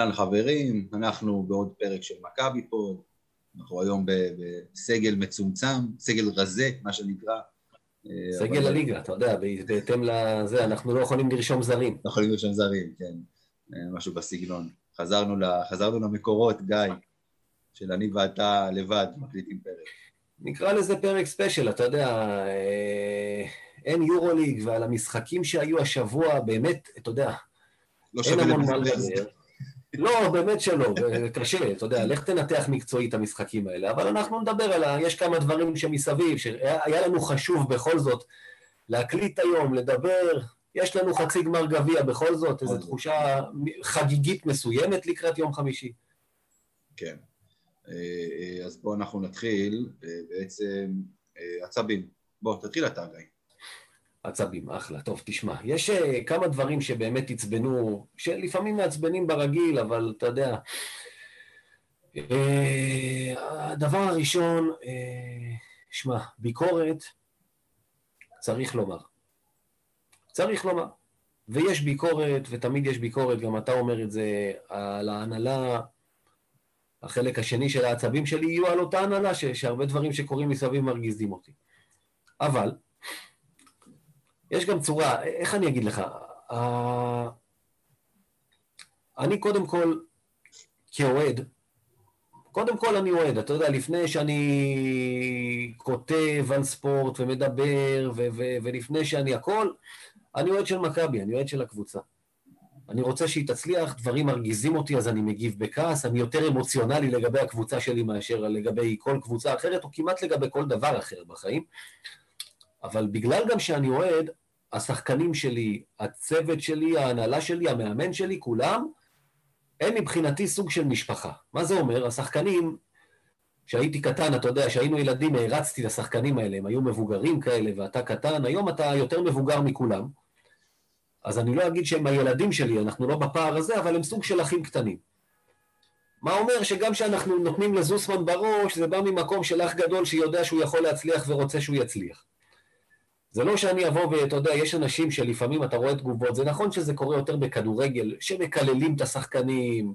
אהלן חברים, אנחנו בעוד פרק של מכבי פוד, אנחנו היום בסגל מצומצם, סגל רזה, מה שנקרא. סגל אבל... הליגה, אתה יודע, בהתאם לזה, אנחנו לא יכולים לרשום זרים. לא יכולים לרשום זרים, כן, משהו בסגנון. חזרנו, ל... חזרנו למקורות, גיא, של אני ואתה לבד מקליטים פרק. נקרא לזה פרק special, אתה יודע, אה, אין יורוליג, ועל המשחקים שהיו השבוע, באמת, אתה יודע, לא אין המון מה לדבר. לא, באמת שלא, קשה, אתה יודע, לך תנתח מקצועית את המשחקים האלה, אבל אנחנו נדבר על ה... יש כמה דברים שמסביב, שהיה לנו חשוב בכל זאת להקליט היום, לדבר, יש לנו חצי גמר גביע בכל זאת, איזו תחושה חגיגית מסוימת לקראת יום חמישי. כן. אה, אה, אז בואו אנחנו נתחיל, אה, בעצם, עצבים. בוא, תתחיל אתה, גיא. עצבים, אחלה. טוב, תשמע, יש uh, כמה דברים שבאמת עצבנו, שלפעמים מעצבנים ברגיל, אבל אתה יודע, uh, הדבר הראשון, uh, שמע, ביקורת צריך לומר. צריך לומר. ויש ביקורת, ותמיד יש ביקורת, גם אתה אומר את זה, על ההנהלה, החלק השני של העצבים שלי יהיו על אותה הנהלה, שהרבה דברים שקורים מסביב מרגיזים אותי. אבל, יש גם צורה, איך אני אגיד לך? אני קודם כל, כאוהד, קודם כל אני אוהד, אתה יודע, לפני שאני כותב על ספורט ומדבר, ו- ו- ולפני שאני הכל, אני אוהד של מכבי, אני אוהד של הקבוצה. אני רוצה שהיא תצליח, דברים מרגיזים אותי, אז אני מגיב בכעס, אני יותר אמוציונלי לגבי הקבוצה שלי מאשר לגבי כל קבוצה אחרת, או כמעט לגבי כל דבר אחר בחיים. אבל בגלל גם שאני אוהד, השחקנים שלי, הצוות שלי, ההנהלה שלי, המאמן שלי, כולם, הם מבחינתי סוג של משפחה. מה זה אומר? השחקנים, כשהייתי קטן, אתה יודע, כשהיינו ילדים, הערצתי את השחקנים האלה, הם היו מבוגרים כאלה, ואתה קטן, היום אתה יותר מבוגר מכולם. אז אני לא אגיד שהם הילדים שלי, אנחנו לא בפער הזה, אבל הם סוג של אחים קטנים. מה אומר שגם כשאנחנו נותנים לזוסמן בראש, זה בא ממקום של אח גדול שיודע שהוא יכול להצליח ורוצה שהוא יצליח. זה לא שאני אבוא ואתה יודע, יש אנשים שלפעמים אתה רואה תגובות, זה נכון שזה קורה יותר בכדורגל, שמקללים את השחקנים,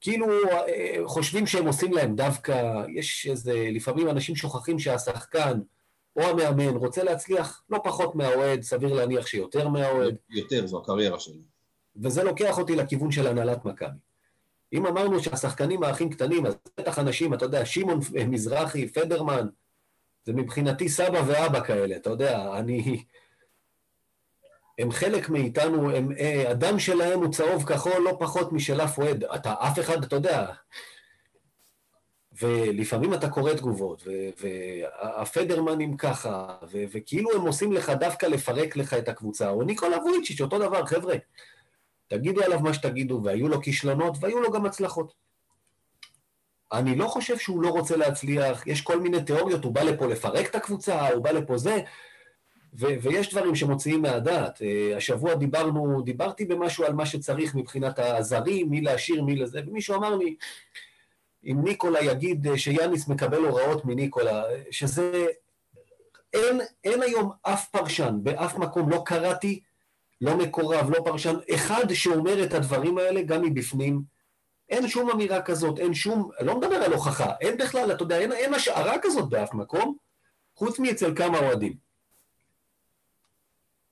כאילו אה, חושבים שהם עושים להם דווקא, יש איזה, לפעמים אנשים שוכחים שהשחקן או המאמן רוצה להצליח לא פחות מהאוהד, סביר להניח שיותר מהאוהד. יותר, זו הקריירה שלי. וזה לוקח אותי לכיוון של הנהלת מכבי. אם אמרנו שהשחקנים האחים קטנים, אז בטח אנשים, אתה יודע, שמעון מזרחי, פדרמן, זה מבחינתי סבא ואבא כאלה, אתה יודע, אני... הם חלק מאיתנו, הם, אה, הדם שלהם הוא צהוב כחול לא פחות משל אף אוהד. אתה, אף אחד, אתה יודע, ולפעמים אתה קורא תגובות, והפדרמנים ככה, וכאילו הם עושים לך דווקא לפרק לך את הקבוצה, או ניקולה וויצ'יץ', אותו דבר, חבר'ה. תגידו עליו מה שתגידו, והיו לו כישלונות, והיו לו גם הצלחות. אני לא חושב שהוא לא רוצה להצליח, יש כל מיני תיאוריות, הוא בא לפה לפרק את הקבוצה, הוא בא לפה זה, ו- ויש דברים שמוציאים מהדעת. אה, השבוע דיברנו, דיברתי במשהו על מה שצריך מבחינת הזרים, מי להשאיר, מי לזה, ומישהו אמר לי, אם ניקולה יגיד אה, שיאניס מקבל הוראות מניקולה, שזה... אין, אין היום אף פרשן, באף מקום, לא קראתי, לא מקורב, לא פרשן, אחד שאומר את הדברים האלה גם מבפנים, אין שום אמירה כזאת, אין שום, לא מדבר על הוכחה, אין בכלל, אתה יודע, אין, אין השערה כזאת באף מקום, חוץ מאצל כמה אוהדים.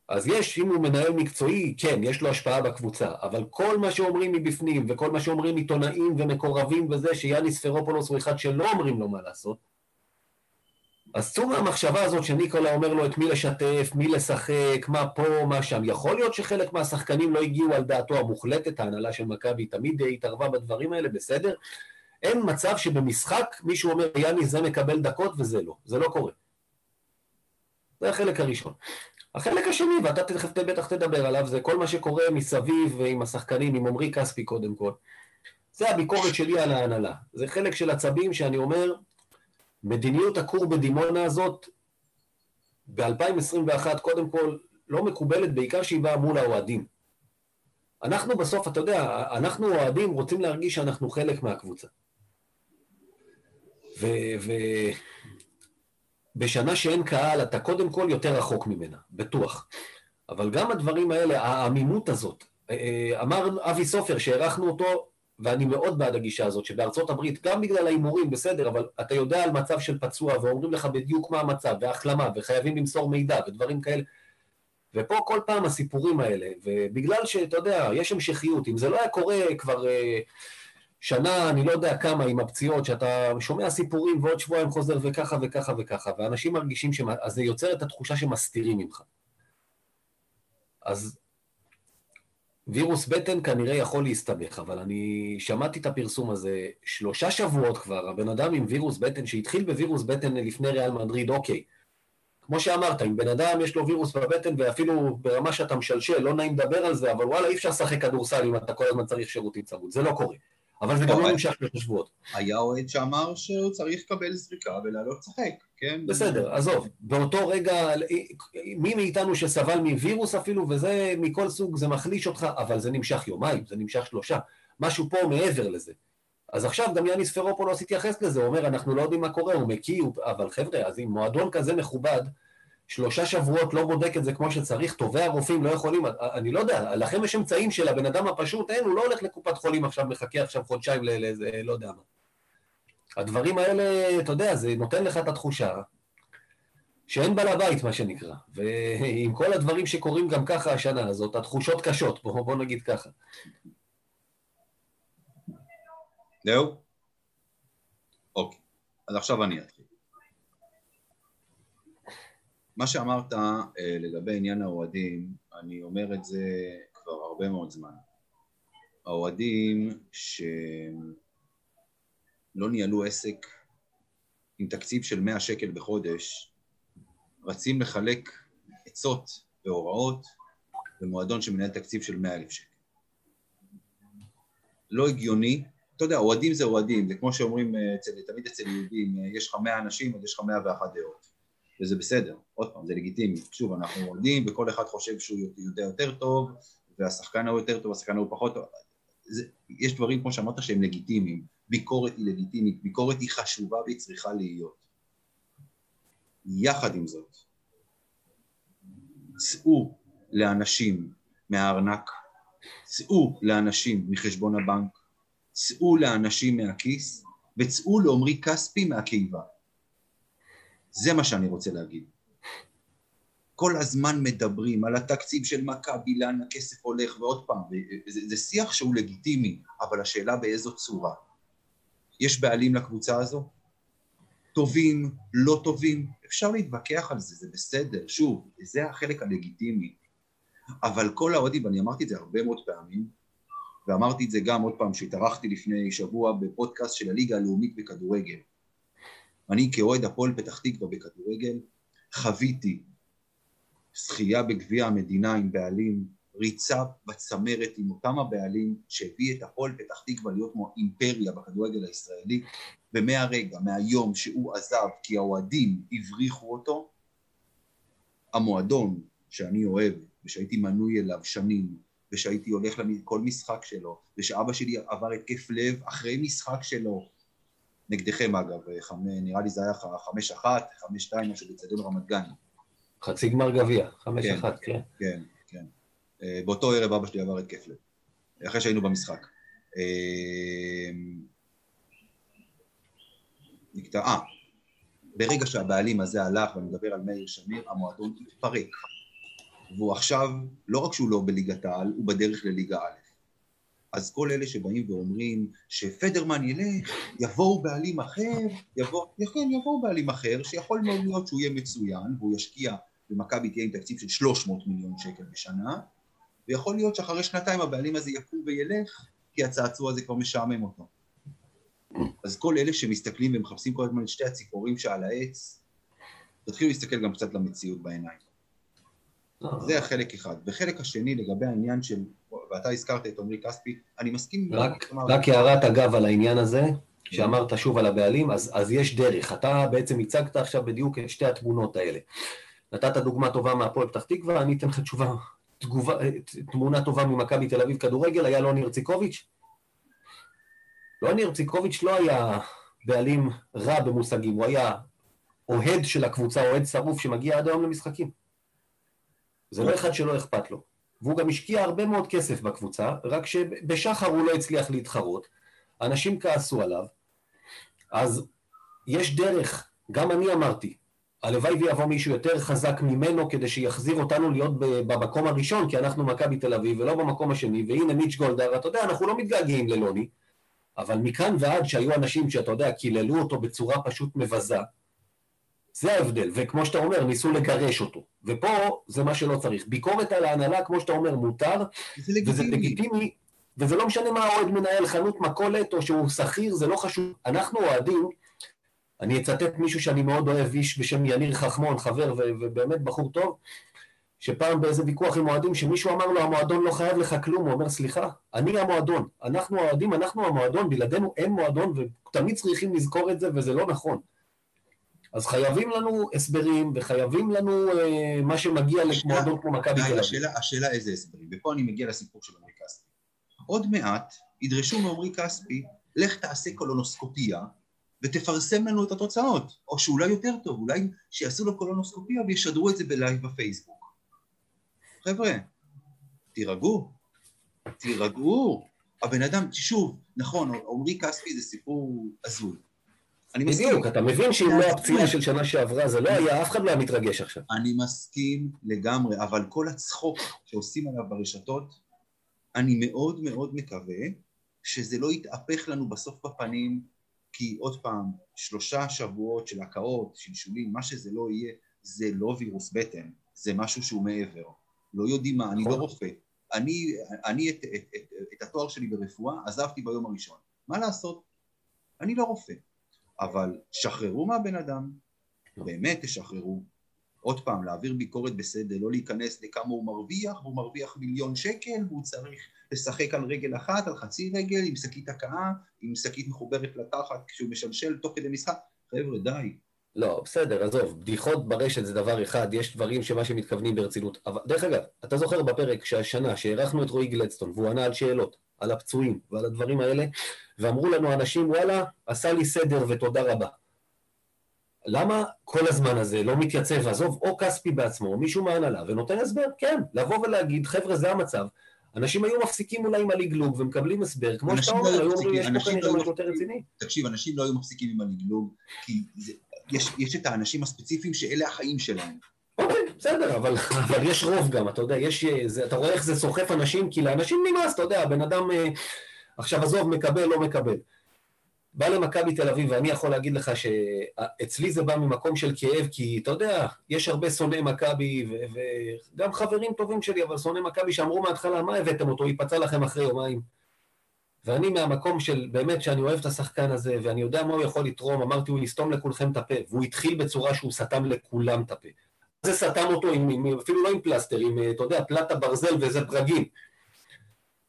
אז יש, אם הוא מנהל מקצועי, כן, יש לו השפעה בקבוצה, אבל כל מה שאומרים מבפנים, וכל מה שאומרים עיתונאים ומקורבים וזה, שיאניס פרופולוס הוא אחד שלא אומרים לו מה לעשות, אז צאו מהמחשבה הזאת שניקולה אומר לו את מי לשתף, מי לשחק, מה פה, מה שם. יכול להיות שחלק מהשחקנים לא הגיעו על דעתו המוחלטת, ההנהלה של מכבי תמיד התערבה בדברים האלה, בסדר? אין מצב שבמשחק מישהו אומר, יאני זה מקבל דקות וזה לא. זה לא קורה. זה החלק הראשון. החלק השני, ואתה תכף בטח תדבר עליו, זה כל מה שקורה מסביב עם השחקנים, עם עמרי כספי קודם כל. זה הביקורת שלי על ההנהלה. זה חלק של עצבים שאני אומר, מדיניות הכור בדימונה הזאת ב-2021, קודם כל, לא מקובלת, בעיקר שהיא באה מול האוהדים. אנחנו בסוף, אתה יודע, אנחנו אוהדים רוצים להרגיש שאנחנו חלק מהקבוצה. ובשנה ו... שאין קהל, אתה קודם כל יותר רחוק ממנה, בטוח. אבל גם הדברים האלה, העמימות הזאת, אמר אבי סופר, שהערכנו אותו, ואני מאוד בעד הגישה הזאת, שבארצות הברית, גם בגלל ההימורים, בסדר, אבל אתה יודע על מצב של פצוע, ואומרים לך בדיוק מה המצב, והחלמה, וחייבים למסור מידע, ודברים כאלה. ופה כל פעם הסיפורים האלה, ובגלל שאתה יודע, יש המשכיות, אם זה לא היה קורה כבר אה, שנה, אני לא יודע כמה, עם הפציעות, שאתה שומע סיפורים ועוד שבועיים חוזר וככה וככה וככה, ואנשים מרגישים ש... אז זה יוצר את התחושה שמסתירים ממך. אז וירוס בטן כנראה יכול להסתבך, אבל אני שמעתי את הפרסום הזה שלושה שבועות כבר, הבן אדם עם וירוס בטן, שהתחיל בווירוס בטן לפני ריאל מדריד, אוקיי. כמו שאמרת, אם בן אדם יש לו וירוס בבטן, ואפילו ברמה שאתה משלשל, לא נעים לדבר על זה, אבל וואלה, אי אפשר לשחק כדורסל אם אתה כל הזמן צריך שירותים צמוד, זה לא קורה. אבל זה גם לא נמשך שלושה שבועות. היה אוהד שאמר שהוא צריך לקבל זריקה ולעלות לשחק, כן? בסדר, עזוב. באותו רגע, מי מאיתנו שסבל מווירוס אפילו, וזה מכל סוג, זה מחליש אותך, אבל זה נמשך יומיים, זה נמשך שלושה. משהו פה מעבר לזה. אז עכשיו גם יאניס פרופולוס התייחס לזה, הוא אומר, אנחנו לא יודעים מה קורה, הוא מקיא, אבל חבר'ה, אז אם מועדון כזה מכובד, שלושה שבועות לא בודק את זה כמו שצריך, טובי הרופאים לא יכולים, אני לא יודע, לכם יש אמצעים של הבן אדם הפשוט, אין, הוא לא הולך לקופת חולים עכשיו, מחכה עכשיו חודשיים לאיזה, לא יודע מה. הדברים האלה, אתה יודע, זה נותן לך את התחושה שאין בעל הבית, מה שנקרא. ועם כל הדברים שקורים גם ככה השנה הזאת, התחושות קשות, בוא, בוא נגיד ככה. זהו? אוקיי, אז עכשיו אני אתחיל. מה שאמרת אה, לגבי עניין האוהדים, אני אומר את זה כבר הרבה מאוד זמן. האוהדים שלא ניהלו עסק עם תקציב של 100 שקל בחודש, רצים לחלק עצות והוראות במועדון שמנהל תקציב של 100 אלף שקל. לא הגיוני, אתה יודע, אוהדים זה אוהדים, זה כמו שאומרים אצל, תמיד אצל יהודים, אה, יש לך 100 אנשים, אז יש לך 101 דעות. וזה בסדר, עוד פעם, זה לגיטימי. שוב, אנחנו עומדים וכל אחד חושב שהוא יודע יותר טוב, והשחקן הוא יותר טוב, השחקן הוא פחות טוב. זה, יש דברים, כמו שאמרת, שהם לגיטימיים. ביקורת היא לגיטימית, ביקורת היא חשובה והיא צריכה להיות. יחד עם זאת, צאו לאנשים מהארנק, צאו לאנשים מחשבון הבנק, צאו לאנשים מהכיס, וצאו לעומרי כספי מהקיבה. זה מה שאני רוצה להגיד. כל הזמן מדברים על התקציב של מכבי, לאן הכסף הולך, ועוד פעם, זה, זה שיח שהוא לגיטימי, אבל השאלה באיזו צורה. יש בעלים לקבוצה הזו? טובים, לא טובים, אפשר להתווכח על זה, זה בסדר, שוב, זה החלק הלגיטימי. אבל כל האוהדים, ואני אמרתי את זה הרבה מאוד פעמים, ואמרתי את זה גם עוד פעם, שהתארחתי לפני שבוע בפודקאסט של הליגה הלאומית בכדורגל. אני כאוהד הפועל פתח תקווה בכדורגל, חוויתי זכייה בגביע המדינה עם בעלים, ריצה בצמרת עם אותם הבעלים שהביא את הפועל פתח תקווה להיות כמו אימפריה בכדורגל הישראלי, ומהרגע, מהיום שהוא עזב כי האוהדים הבריחו אותו, המועדון שאני אוהב ושהייתי מנוי אליו שנים ושהייתי הולך לכל משחק שלו ושאבא שלי עבר התקף לב אחרי משחק שלו נגדכם אגב, נראה לי זה היה חמש אחת, חמש שתיים, משהו בצדון רמת גן. חצי גמר גביע, חמש כן, אחת, כן. כן, כן. אה, באותו ערב אבא שלי עבר התקף לב, אחרי שהיינו במשחק. אה, נקטע, אה, ברגע שהבעלים הזה הלך, ואני מדבר על מאיר שמיר, המועדון התפרק. והוא עכשיו, לא רק שהוא לא בליגת העל, הוא בדרך לליגה א'. אז כל אלה שבאים ואומרים שפדרמן ילך, יבואו בעלים אחר, יבוא, כן, יבואו בעלים אחר, שיכול מאוד להיות שהוא יהיה מצוין, והוא ישקיע, ומכבי תהיה עם תקציב של 300 מיליון שקל בשנה, ויכול להיות שאחרי שנתיים הבעלים הזה יקום וילך, כי הצעצוע הזה כבר משעמם אותו. אז כל אלה שמסתכלים ומחפשים כל הזמן את שתי הציפורים שעל העץ, תתחילו להסתכל גם קצת למציאות בעיניים. זה החלק אחד. וחלק השני לגבי העניין של, ואתה הזכרת את עמרי כספי, אני מסכים... רק, רק הערת אגב על העניין הזה, שאמרת שוב על הבעלים, אז, אז יש דרך. אתה בעצם הצגת עכשיו בדיוק את שתי התמונות האלה. נתת דוגמה טובה מהפועל פתח תקווה, אני אתן לך תשובה, תגובה, תמונה טובה ממכבי תל אביב כדורגל, היה לוני ארציקוביץ'. לוני ארציקוביץ' לא היה בעלים רע במושגים, הוא היה אוהד של הקבוצה, אוהד שרוף שמגיע עד היום למשחקים. זה לא אחד שלא אכפת לו. והוא גם השקיע הרבה מאוד כסף בקבוצה, רק שבשחר הוא לא הצליח להתחרות, אנשים כעסו עליו, אז יש דרך, גם אני אמרתי, הלוואי ויבוא מישהו יותר חזק ממנו כדי שיחזיר אותנו להיות במקום הראשון, כי אנחנו מכבי תל אביב ולא במקום השני, והנה מיץ' גולדהר, אתה יודע, אנחנו לא מתגעגעים ללוני, אבל מכאן ועד שהיו אנשים שאתה יודע, קיללו אותו בצורה פשוט מבזה, זה ההבדל, וכמו שאתה אומר, ניסו לגרש אותו. ופה זה מה שלא צריך. ביקורת על ההנהלה, כמו שאתה אומר, מותר, זה. וזה לגיטימי, וזה לא משנה מה האוהד מנהל חנות מכולת או שהוא שכיר, זה לא חשוב. אנחנו אוהדים, אני אצטט מישהו שאני מאוד אוהב, איש בשם יניר חכמון, חבר ובאמת בחור טוב, שפעם באיזה ויכוח עם אוהדים, שמישהו אמר לו, המועדון לא חייב לך כלום, הוא אומר, סליחה, אני המועדון, אנחנו האוהדים, אנחנו המועדון, בלעדינו אין מועדון, ותמיד צריכים לזכור את זה, וזה לא נכון. אז חייבים לנו הסברים, וחייבים לנו אה, מה שמגיע למועדון כמו מכבי תל אביב. השאלה, השאלה איזה הסברים, ופה אני מגיע לסיפור של עמרי כספי. עוד מעט ידרשו מעמרי כספי, לך תעשה קולונוסקופיה, ותפרסם לנו את התוצאות, או שאולי יותר טוב, אולי שיעשו לו קולונוסקופיה וישדרו את זה בלייב בפייסבוק. חבר'ה, תירגעו, תירגעו. הבן אדם, שוב, נכון, עמרי כספי זה סיפור הזוי. אני מסכים. בדיוק, אתה מבין שאם לא הפציעה של שנה שעברה זה לא היה, אף אחד לא היה מתרגש עכשיו. אני מסכים לגמרי, אבל כל הצחוק שעושים עליו ברשתות, אני מאוד מאוד מקווה שזה לא יתהפך לנו בסוף בפנים, כי עוד פעם, שלושה שבועות של הקאות, שלשולים, מה שזה לא יהיה, זה לא וירוס בטן, זה משהו שהוא מעבר. לא יודעים מה, אני לא נכון. רופא. אני, אני את, את, את, את התואר שלי ברפואה עזבתי ביום הראשון. מה לעשות? אני לא רופא. אבל שחררו מהבן אדם, באמת תשחררו. עוד פעם, להעביר ביקורת בסדר, לא להיכנס לכמה הוא מרוויח, הוא מרוויח מיליון שקל, והוא צריך לשחק על רגל אחת, על חצי רגל, עם שקית הקאה, עם שקית מחוברת לתחת כשהוא משלשל תוך כדי משחק. חבר'ה, די. לא, בסדר, עזוב, בדיחות ברשת זה דבר אחד, יש דברים שמה שמתכוונים ברצינות. אבל דרך אגב, אתה זוכר בפרק שהשנה, שהערכנו את רועי גלדסטון, והוא ענה על שאלות, על הפצועים ועל הדברים האלה, ואמרו לנו אנשים, וואלה, עשה לי סדר ותודה רבה. למה כל הזמן הזה לא מתייצב, עזוב, או כספי בעצמו, או מישהו מהנהלה, ונותן הסבר? כן, לבוא ולהגיד, חבר'ה, זה המצב. אנשים היו מפסיקים אולי עם הלגלוג ומקבלים הסבר, כמו שאתה אומר, לא היו אומרים, יש פה כנראה לא משהו יותר רציני. תקשיב, אנשים לא היו מפסיקים עם הלגלוג, כי זה, יש, יש את האנשים הספציפיים שאלה החיים שלהם. בסדר, אבל, אבל יש רוב גם, אתה יודע, יש, זה, אתה רואה איך זה סוחף אנשים, כי לאנשים נמאס, אתה יודע, הבן אדם, אה, עכשיו עזוב, מקבל, לא מקבל. בא למכבי תל אביב, ואני יכול להגיד לך שאצלי זה בא ממקום של כאב, כי אתה יודע, יש הרבה שונאי מכבי, וגם חברים טובים שלי, אבל שונאי מכבי שאמרו מההתחלה, מה הבאתם אותו, ייפצע לכם אחרי יומיים. ואני מהמקום של באמת שאני אוהב את השחקן הזה, ואני יודע מה הוא יכול לתרום, אמרתי, הוא יסתום לכולכם את הפה, והוא התחיל בצורה שהוא סתם לכולם את הפה. זה סתם אותו, עם, עם, אפילו לא עם פלסטר, עם, אתה יודע, פלטה ברזל ואיזה פרגים.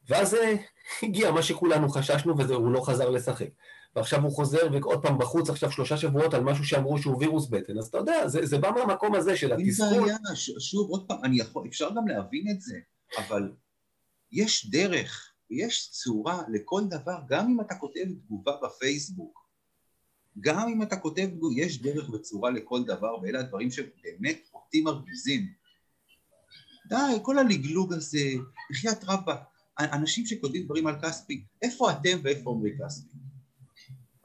ואז אה, הגיע מה שכולנו חששנו, והוא לא חזר לשחק. ועכשיו הוא חוזר, ועוד פעם בחוץ עכשיו שלושה שבועות על משהו שאמרו שהוא וירוס בטן, אז אתה יודע, זה, זה בא מהמקום הזה של התסכול. שוב, עוד פעם, אני יכול, אפשר גם להבין את זה, אבל יש דרך ויש צורה לכל דבר, גם אם אתה כותב תגובה בפייסבוק, גם אם אתה כותב, יש דרך וצורה לכל דבר, ואלה הדברים שבאמת אותי מרגיזים. די, כל הלגלוג הזה, בחייאת רבאק, אנשים שכותבים דברים על כספי, איפה אתם ואיפה עמרי כספי?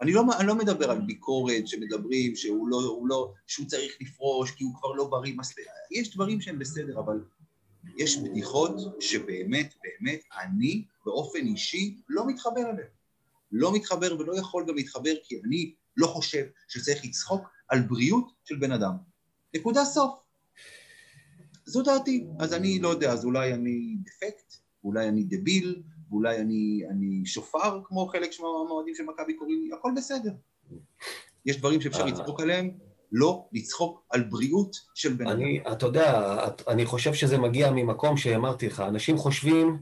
אני לא, אני לא מדבר על ביקורת שמדברים שהוא לא, לא, שהוא צריך לפרוש כי הוא כבר לא בריא מספיק, יש דברים שהם בסדר, אבל יש בדיחות שבאמת, באמת, אני באופן אישי לא מתחבר אליהן. לא מתחבר ולא יכול גם להתחבר כי אני לא חושב שצריך לצחוק על בריאות של בן אדם. נקודה סוף. זו דעתי. אז אני לא יודע, אז אולי אני דפקט, אולי אני דביל, ואולי אני, אני שופר, כמו חלק מהמועדים של מכבי קוראים לי, הכל בסדר. יש דברים שאפשר אה. לצחוק עליהם, לא לצחוק על בריאות של בן אדם. אתה יודע, אני חושב שזה מגיע ממקום שאמרתי לך, אנשים חושבים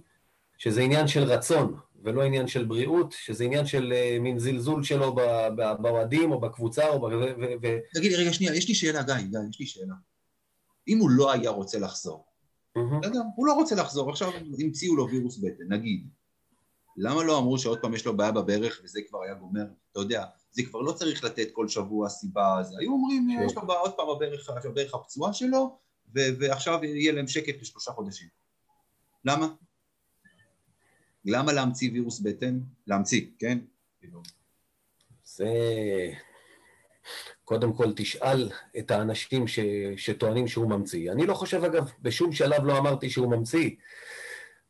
שזה עניין של רצון, ולא עניין של בריאות, שזה עניין של uh, מין זלזול שלו באוהדים או בקבוצה או ב... ו... תגיד לי, רגע, שנייה, יש לי שאלה, גיא, גיא, יש לי שאלה. אם הוא לא היה רוצה לחזור, בסדר? Mm-hmm. הוא לא רוצה לחזור, עכשיו המציאו לו וירוס בטן, נגיד. למה לא אמרו שעוד פעם יש לו בעיה בברך וזה כבר היה גומר? אתה יודע, זה כבר לא צריך לתת כל שבוע סיבה, אז היו אומרים, כן. יש לו בעיה עוד פעם בברך, בברך הפצועה שלו, ו- ועכשיו יהיה להם שקט לשלושה חודשים. למה? למה להמציא וירוס בטן? להמציא, כן? זה... קודם כל תשאל את האנשים ש... שטוענים שהוא ממציא. אני לא חושב, אגב, בשום שלב לא אמרתי שהוא ממציא.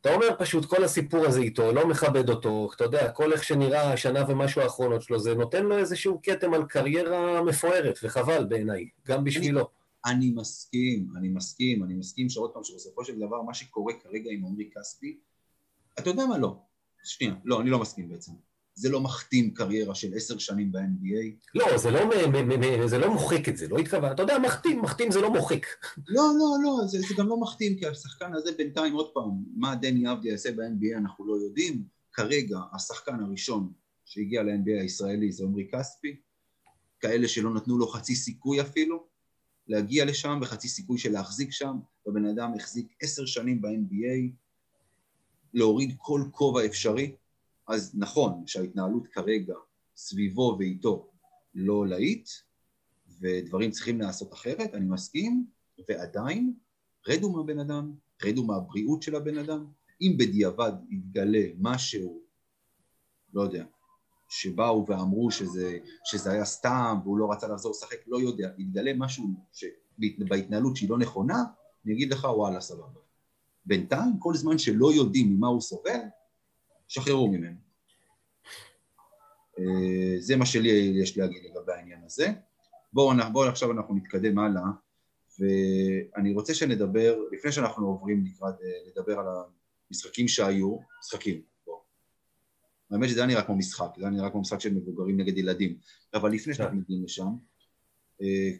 אתה אומר פשוט, כל הסיפור הזה איתו, לא מכבד אותו, אתה יודע, כל איך שנראה השנה ומשהו האחרונות שלו, זה נותן לו איזשהו כתם על קריירה מפוארת, וחבל בעיניי, גם בשבילו. אני, אני מסכים, אני מסכים, אני מסכים שעוד פעם, שבסופו של דבר, מה שקורה כרגע עם עמרי כספי, אתה יודע מה לא, שנייה, לא, אני לא מסכים בעצם. זה לא מכתים קריירה של עשר שנים ב-NBA. לא, זה לא, זה לא מוחק את זה, לא התכוון. אתה יודע, מכתים, מכתים זה לא מוחק. לא, לא, לא, זה, זה גם לא מכתים, כי השחקן הזה בינתיים, עוד פעם, מה דני אבדי יעשה ב-NBA אנחנו לא יודעים. כרגע, השחקן הראשון שהגיע ל-NBA הישראלי זה עמרי כספי, כאלה שלא נתנו לו חצי סיכוי אפילו להגיע לשם, וחצי סיכוי של להחזיק שם, והבן אדם החזיק עשר שנים ב-NBA, להוריד כל כובע אפשרי. אז נכון שההתנהלות כרגע סביבו ואיתו לא להיט, ודברים צריכים לעשות אחרת, אני מסכים, ועדיין, רדו מהבן אדם, רדו מהבריאות של הבן אדם. אם בדיעבד יתגלה משהו, לא יודע, שבאו ואמרו שזה, שזה היה סתם והוא לא רצה לחזור לשחק, לא יודע, יתגלה משהו בהתנהלות שהיא לא נכונה, אני אגיד לך וואלה סבבה. בינתיים, כל זמן שלא יודעים ממה הוא סובל, שחררו ממנו. אה, זה מה שלי יש להגיד לגבי העניין הזה. בואו בוא עכשיו אנחנו נתקדם הלאה, ואני רוצה שנדבר, לפני שאנחנו עוברים לקראת, אה, לדבר על המשחקים שהיו, משחקים, בואו. האמת שזה היה נראה כמו משחק, זה היה נראה כמו משחק של מבוגרים נגד ילדים, אבל לפני שאנחנו מגיעים לשם, אה,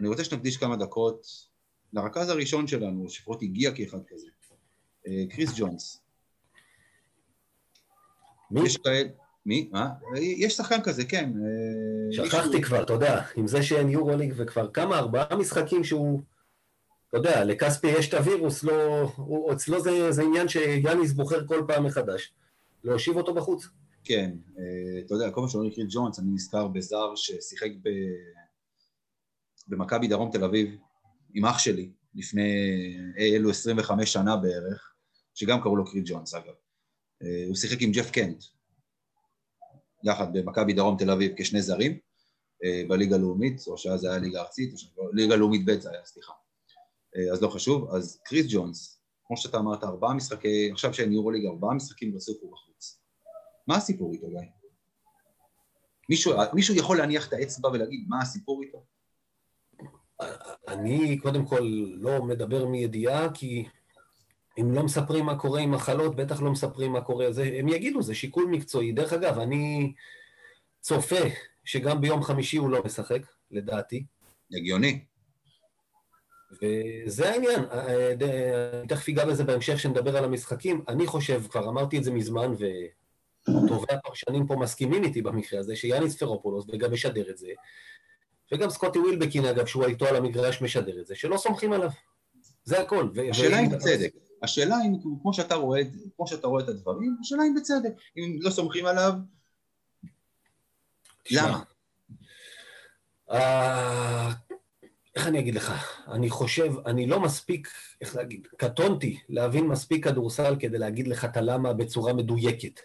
אני רוצה שנקדיש כמה דקות לרכז הראשון שלנו, שפחות הגיע כאחד כזה, קריס ג'ונס. מי? יש כאלה... מי? מה? יש שחקן כזה, כן. אה, שכחתי כבר, אתה יודע, עם זה שאין יורוליג וכבר כמה, ארבעה משחקים שהוא... אתה יודע, לכספי יש את הווירוס, לא... הוא, אצלו זה, זה עניין שיאניס בוחר כל פעם מחדש. להושיב אותו בחוץ. כן, אה, אתה יודע, כל פעם שאומרים קריט ג'ונס, אני נזכר בזר ששיחק ב... במכבי דרום תל אביב, עם אח שלי, לפני אלו 25 שנה בערך, שגם קראו לו קריט ג'ונס אגב. אה, הוא שיחק עם ג'ף קנט, יחד במכבי דרום תל אביב כשני זרים אה, בליגה הלאומית, או שאז היה ליגה ארצית, או ליגה לאומית ב' זה היה, סליחה. אה, אז לא חשוב. אז קריס ג'ונס, כמו שאתה אמרת, ארבעה משחקי, עכשיו שאין יורו ליגה, ארבעה משחקים רצוף הוא בחוץ. מה הסיפור איתו, גיא? מישהו, מישהו יכול להניח את האצבע ולהגיד מה הסיפור איתו? אני קודם כל לא מדבר מידיעה, כי אם לא מספרים מה קורה עם מחלות, בטח לא מספרים מה קורה. זה, הם יגידו, זה שיקול מקצועי. דרך אגב, אני צופה שגם ביום חמישי הוא לא משחק, לדעתי. הגיוני. וזה העניין. אה, אני תכף אגע בזה בהמשך כשנדבר על המשחקים. אני חושב, כבר אמרתי את זה מזמן, וטובי הפרשנים פה מסכימים איתי במקרה הזה, שיאניס פרופולוס, וגם משדר את זה, וגם סקוטי ווילבקין, אגב, שהוא איתו על המגרש משדר את זה, שלא סומכים עליו. זה הכל. השאלה היא בצדק. השאלה אם, כמו שאתה רואה, כמו שאתה רואה את הדברים, השאלה אם בצדק, אם לא סומכים עליו, למה? אה, איך אני אגיד לך? אני חושב, אני לא מספיק, איך להגיד, קטונתי להבין מספיק כדורסל כדי להגיד לך את הלמה בצורה מדויקת.